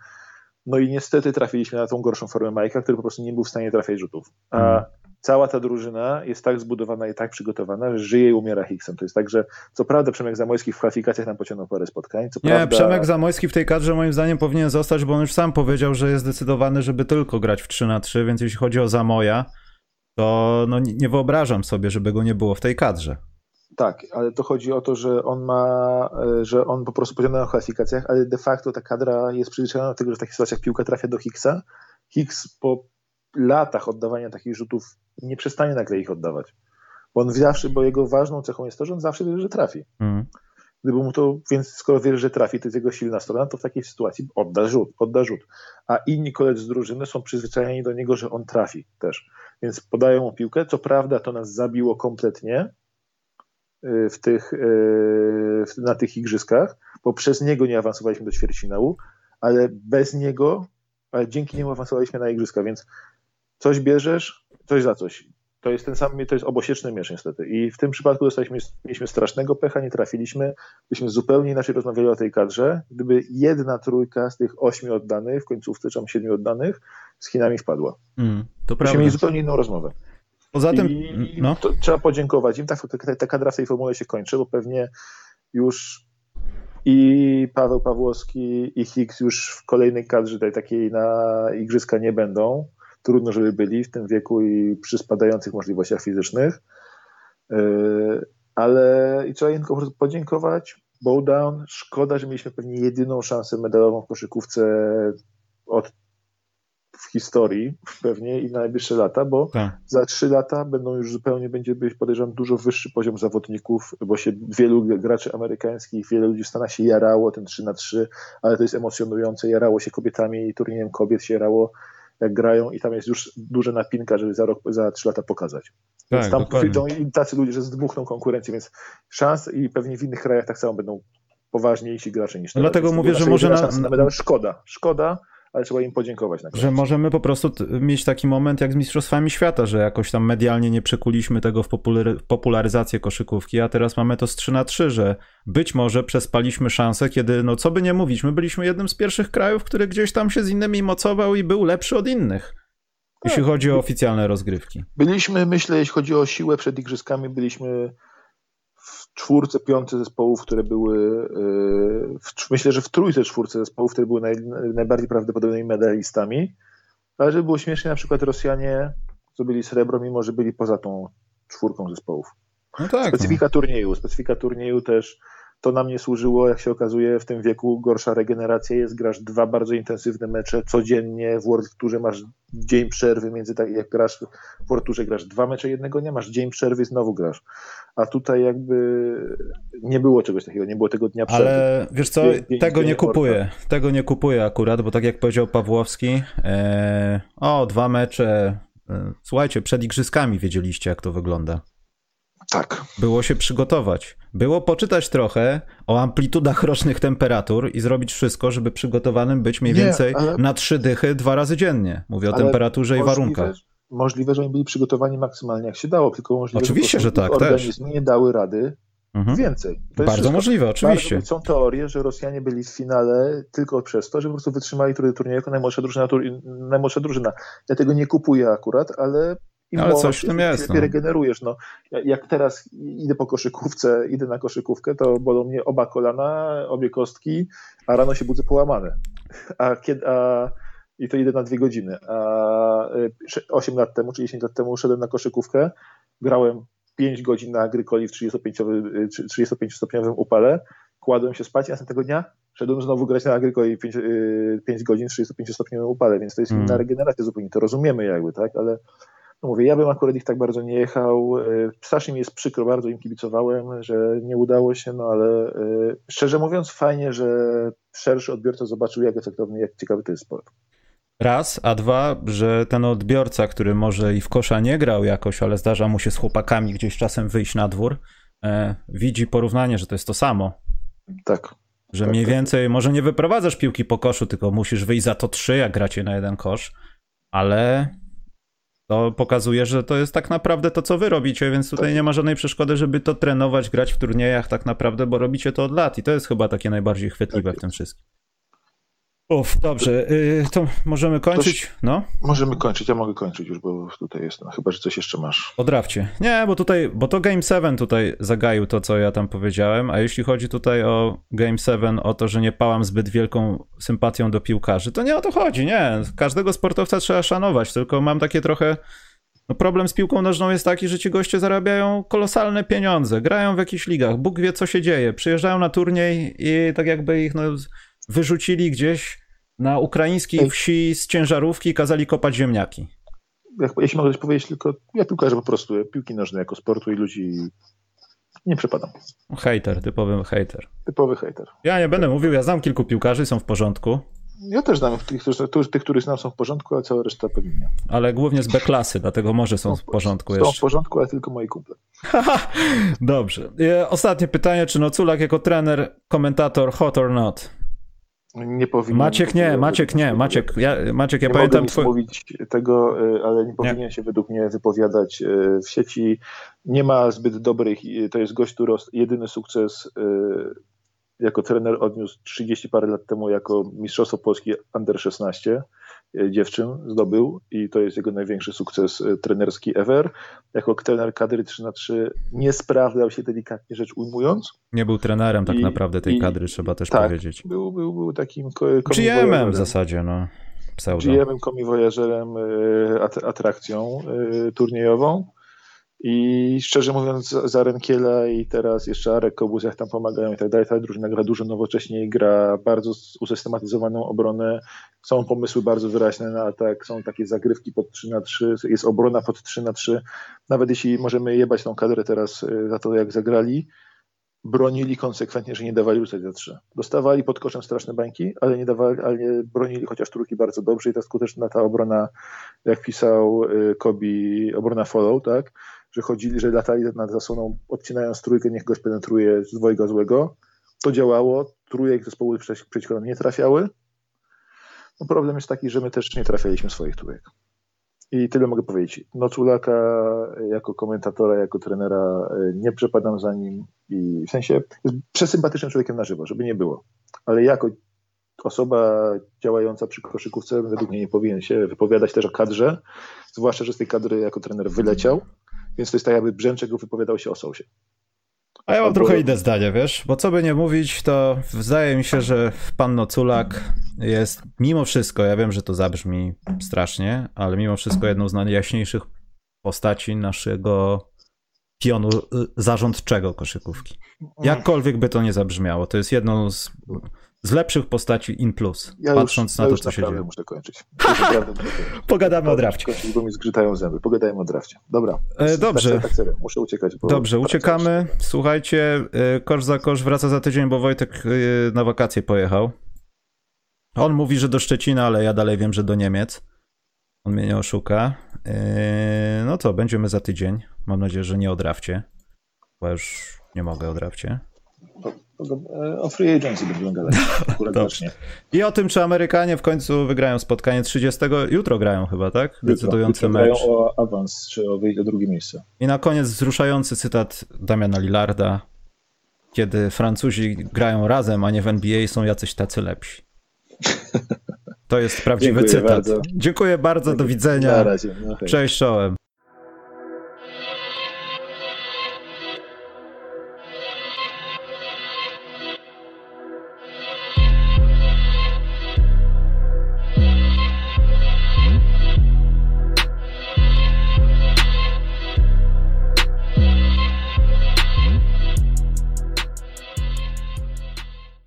B: No i niestety trafiliśmy na tą gorszą formę Majka, który po prostu nie był w stanie trafiać rzutów. A hmm cała ta drużyna jest tak zbudowana i tak przygotowana, że żyje i umiera Hicksem. To jest tak, że co prawda Przemek Zamojski w kwalifikacjach nam pociągnął parę spotkań. Co
A: nie,
B: prawda...
A: Przemek Zamojski w tej kadrze moim zdaniem powinien zostać, bo on już sam powiedział, że jest zdecydowany, żeby tylko grać w 3 na 3, więc jeśli chodzi o Zamoja, to no, nie wyobrażam sobie, żeby go nie było w tej kadrze.
B: Tak, ale to chodzi o to, że on ma, e, że on po prostu pociągnął w kwalifikacjach, ale de facto ta kadra jest przyzwyczajona do tego, że w takich sytuacjach piłka trafia do Hicksa. Hicks po latach oddawania takich rzutów nie przestanie nagle ich oddawać. Bo on zawsze, bo jego ważną cechą jest to, że on zawsze wie, że trafi. Mm. Gdyby mu to, więc skoro wie, że trafi, to jest jego silna strona, to w takiej sytuacji odda rzut, odda rzut. A inni koledzy z drużyny są przyzwyczajeni do niego, że on trafi też. Więc podają mu piłkę. Co prawda to nas zabiło kompletnie w tych, y, na tych igrzyskach, bo przez niego nie awansowaliśmy do ćwierćfinału, ale bez niego, ale dzięki niemu awansowaliśmy na igrzyska, więc coś bierzesz, coś za coś. To jest ten sam, to jest obosieczny miecz niestety. I w tym przypadku dostaliśmy, mieliśmy strasznego pecha, nie trafiliśmy. Byśmy zupełnie inaczej rozmawiali o tej kadrze, gdyby jedna trójka z tych ośmiu oddanych, w końcówce czy tam siedmiu oddanych, z Chinami wpadła. Mm, to prawda. mieli zupełnie inną rozmowę.
A: Poza tym, I, no.
B: trzeba podziękować im. Tak, ta, ta kadra w tej formule się kończy, bo pewnie już i Paweł Pawłowski i Hicks już w kolejnej kadrze tej takiej na igrzyska nie będą trudno, żeby byli w tym wieku i przy spadających możliwościach fizycznych. E, ale i trzeba im prostu podziękować. Bowdown, szkoda, że mieliśmy pewnie jedyną szansę medalową w koszykówce od w historii pewnie i na najbliższe lata, bo tak. za trzy lata będą już zupełnie, będzie być podejrzewam dużo wyższy poziom zawodników, bo się wielu graczy amerykańskich, wiele ludzi w Stanach się jarało ten 3 na 3 ale to jest emocjonujące, jarało się kobietami i turniejem kobiet się jarało jak grają i tam jest już duża napinka, żeby za rok, za trzy lata pokazać. Tak, więc tam przyjdą i tacy ludzie, że zdmuchną konkurencję, więc szans i pewnie w innych krajach tak samo będą poważniejsi gracze niż teraz.
A: Dlatego mówię, że może na...
B: na medal. Szkoda, szkoda, ale trzeba im podziękować. Na
A: że możemy po prostu mieć taki moment jak z Mistrzostwami Świata, że jakoś tam medialnie nie przekuliśmy tego w popularyzację koszykówki, a teraz mamy to z 3 na 3, że być może przespaliśmy szansę, kiedy, no co by nie mówić, my byliśmy jednym z pierwszych krajów, który gdzieś tam się z innymi mocował i był lepszy od innych. Jeśli tak. chodzi o oficjalne rozgrywki.
B: Byliśmy, myślę, jeśli chodzi o siłę przed igrzyskami, byliśmy czwórce, piątce zespołów, które były, y, w, myślę, że w trójce, czwórce zespołów, które były naj, najbardziej prawdopodobnymi medalistami, ale żeby było śmiesznie, na przykład Rosjanie zdobyli srebro, mimo że byli poza tą czwórką zespołów. No tak, specyfika no. turnieju, specyfika turnieju też to nam nie służyło, jak się okazuje, w tym wieku gorsza regeneracja jest, grasz dwa bardzo intensywne mecze codziennie, w World Tourze masz dzień przerwy między, tak jak grasz w World Tourze grasz dwa mecze jednego, nie masz dzień przerwy, znowu grasz. A tutaj jakby nie było czegoś takiego, nie było tego dnia przerwy.
A: Ale wiesz co, dzień, tego dzień nie kupuję, tego nie kupuję akurat, bo tak jak powiedział Pawłowski, ee, o, dwa mecze, e, słuchajcie, przed igrzyskami wiedzieliście, jak to wygląda.
B: Tak.
A: Było się przygotować. Było poczytać trochę o amplitudach rocznych temperatur i zrobić wszystko, żeby przygotowanym być mniej
B: Nie,
A: więcej
B: ale-
A: na trzy dychy dwa razy dziennie. Mówię o
B: Ale
A: temperaturze i
B: Możliwe-
A: warunkach.
B: Możliwe, że oni byli przygotowani maksymalnie jak się dało, tylko możliwe,
A: Oczywiście,
B: że,
A: że tak,
B: ich
A: też.
B: organizmy nie dały rady
A: Mhm.
B: więcej.
A: Bardzo
B: wszystko.
A: możliwe, oczywiście.
B: Bardzo, są teorie, że Rosjanie byli w finale tylko przez to, że po prostu wytrzymali turniej turnieju jako najmłodsza drużyna, najmłodsza drużyna. Ja tego nie kupuję akurat, ale im
A: Ale coś w tym jest,
B: lepiej
A: no.
B: regenerujesz. No. Ja- Jak teraz idę po koszykówce, idę na koszykówkę, to bolą mnie oba kolana, obie kostki, a rano się budzę połamane. A kiedy, a, I to idę na dwie godziny. A y, 8 lat temu, czy 10 lat temu szedłem na koszykówkę, grałem 5 godzin na agrykoli w 35 y, 35-stopniowym upale, kładłem się spać, a następnego dnia szedłem znowu grać na agrykoli 5, 5 godzin w 35-stopniowym upale, więc to jest
A: Mm.
B: inna regeneracja zupełnie, to rozumiemy jakby, tak, ale no mówię, ja bym akurat ich tak bardzo nie jechał, y, strasznie mi jest przykro, bardzo im kibicowałem, że nie udało się, no ale y, szczerze mówiąc fajnie, że szerszy odbiorca zobaczył jak efektowny, jak ciekawy to jest sport.
A: Raz, a dwa, że ten odbiorca, który może i w kosza nie grał jakoś, ale zdarza mu się z chłopakami gdzieś czasem wyjść na dwór, e, widzi porównanie, że to jest to samo.
B: Tak.
A: Że
B: Tak,
A: mniej
B: tak.
A: więcej, może nie wyprowadzasz piłki po koszu, tylko musisz wyjść za to trzy, jak gracie na jeden kosz, ale to pokazuje, że to jest tak naprawdę to, co wy robicie, więc tutaj nie ma żadnej przeszkody, żeby to trenować, grać w turniejach tak naprawdę, bo robicie to od lat i to jest chyba takie najbardziej chwytliwe w tym wszystkim. Uff, dobrze, y, to możemy kończyć, no?
B: Możemy kończyć, ja mogę kończyć już, bo tutaj jest, no, chyba, że coś jeszcze masz.
A: O drafcie. Nie, bo tutaj, bo to Game 7 tutaj zagaił to, co ja tam powiedziałem, a jeśli chodzi tutaj o Game 7, o to, że nie pałam zbyt wielką sympatią do piłkarzy, to nie o to chodzi, nie. Każdego sportowca trzeba szanować, tylko mam takie trochę... No problem z piłką nożną jest taki, że ci goście zarabiają kolosalne pieniądze, grają w jakichś ligach, Bóg wie, co się dzieje, przyjeżdżają na turniej i tak jakby ich no, wyrzucili gdzieś na ukraińskiej
B: Ej.
A: wsi z ciężarówki kazali kopać ziemniaki.
B: Jeśli mogę coś powiedzieć, tylko ja piłkarze po prostu, ja piłki nożne jako sportu i ludzi nie przepadam.
A: Hejter, typowy hejter.
B: Typowy hejter.
A: Ja nie będę mówił, ja znam kilku piłkarzy, są w porządku,
B: Ja też znam tych, którzy, tych, których znam są w porządku, a cała reszta pewnie nie.
A: ale głównie z B-klasy, dlatego może są w porządku
B: Są w
A: jeszcze.
B: porządku, ale tylko moi kumple.
A: Dobrze. E, Ostatnie pytanie, czy Noculak jako trener, komentator hot or not?
B: Nie powinien...
A: Maciek nie, Maciek nie, Maciek, ja, Maciek, ja
B: nie
A: pamiętam twój...
B: mówić tego, y, ale nie powinien się według mnie wypowiadać y, w sieci. Nie ma zbyt dobrych, to jest gość, który jedyny sukces y, jako trener odniósł 30 parę lat temu jako Mistrzostwo Polski Under 16 y, dziewczyn zdobył i to jest jego największy sukces y, trenerski ever. Jako trener kadry 3 na 3 nie sprawdzał się delikatnie rzecz ujmując.
A: Nie był trenerem tak
B: I-
A: naprawdę tej
B: i-
A: kadry, trzeba też
B: tak,
A: powiedzieć.
B: Był, był, był takim komiwojażerem.
A: w zasadzie, no.
B: GM-em, komiwojażerem, at- atrakcją turniejową. I szczerze mówiąc, za- za Renkiela i teraz jeszcze Arek Kobus, jak tam pomagają i tak dalej, ta drużyna gra dużo nowocześniej, gra bardzo usystematyzowaną obronę, są pomysły bardzo wyraźne na atak, są takie zagrywki pod 3 na 3 jest obrona pod 3 na 3 Nawet jeśli możemy jebać tą kadrę teraz y, za to, jak zagrali, bronili konsekwentnie, że nie dawali rzucać za trzy. Dostawali pod koszem straszne bańki, ale nie dawali, ale nie bronili chociaż trójki bardzo dobrze i ta skuteczna ta obrona, jak pisał y, Kobi, obrona follow, tak, że chodzili, że latali nad zasłoną, odcinając trójkę, niech goś penetruje z dwojga złego. To działało, trójek zespoły przeci- przeciwko nam nie trafiały. No problem jest taki, że my też nie trafialiśmy swoich trójek. I tyle mogę powiedzieć. Noculaka jako komentatora, jako trenera y, nie przepadam za nim i w sensie jest przesympatycznym człowiekiem na żywo, żeby nie było. Ale jako osoba działająca przy koszykówce według mnie nie powinien się wypowiadać też o kadrze, zwłaszcza, że z tej kadry jako trener wyleciał, więc to jest tak jakby Brzęczek wypowiadał się o Sousie.
A: A ja mam
B: Albo-
A: trochę inne zdanie, wiesz? Bo co by nie mówić, to zdaje mi się, że pan Noculak jest mimo wszystko, ja wiem, że to zabrzmi strasznie, ale mimo wszystko jedną z najjaśniejszych postaci naszego pionu y, zarządczego koszykówki. Jakkolwiek by to nie zabrzmiało, to jest jedną z, z lepszych postaci in plus,
B: Ja
A: patrząc
B: już,
A: na
B: ja
A: to, co się dzieje.
B: muszę kończyć. Naprawdę.
A: Pogadamy o drafcie.
B: Kończyć, bo mi zgrzytają zęby. Pogadajmy o drafcie. Dobra.
A: E, dobrze.
B: Tak, tak serio. Muszę uciekać.
A: Dobrze, uciekamy. Słuchajcie, y, kosz za kosz wraca za tydzień, bo Wojtek y, na wakacje pojechał. On mówi, że do Szczecina, ale ja dalej wiem, że do Niemiec. On mnie nie oszuka. Yy, No to będziemy za tydzień. Mam nadzieję, że nie o drafcie. Bo już nie mogę o drafcie.
B: O free agency będziemy gadać.
A: Dobrze. I o tym, czy Amerykanie w końcu wygrają spotkanie 30. Jutro grają chyba, tak? Decydujący
B: jutro,
A: jutro
B: mecz. O awans, czy o wyjście do drugie miejsce.
A: I na koniec wzruszający cytat Damiana Lillarda. Kiedy Francuzi grają razem, a nie w NBA, są jacyś tacy lepsi. To jest prawdziwy
B: Dziękuję
A: cytat.
B: Bardzo.
A: Dziękuję bardzo, do widzenia.
B: Na razie. No
A: Cześć, czołem.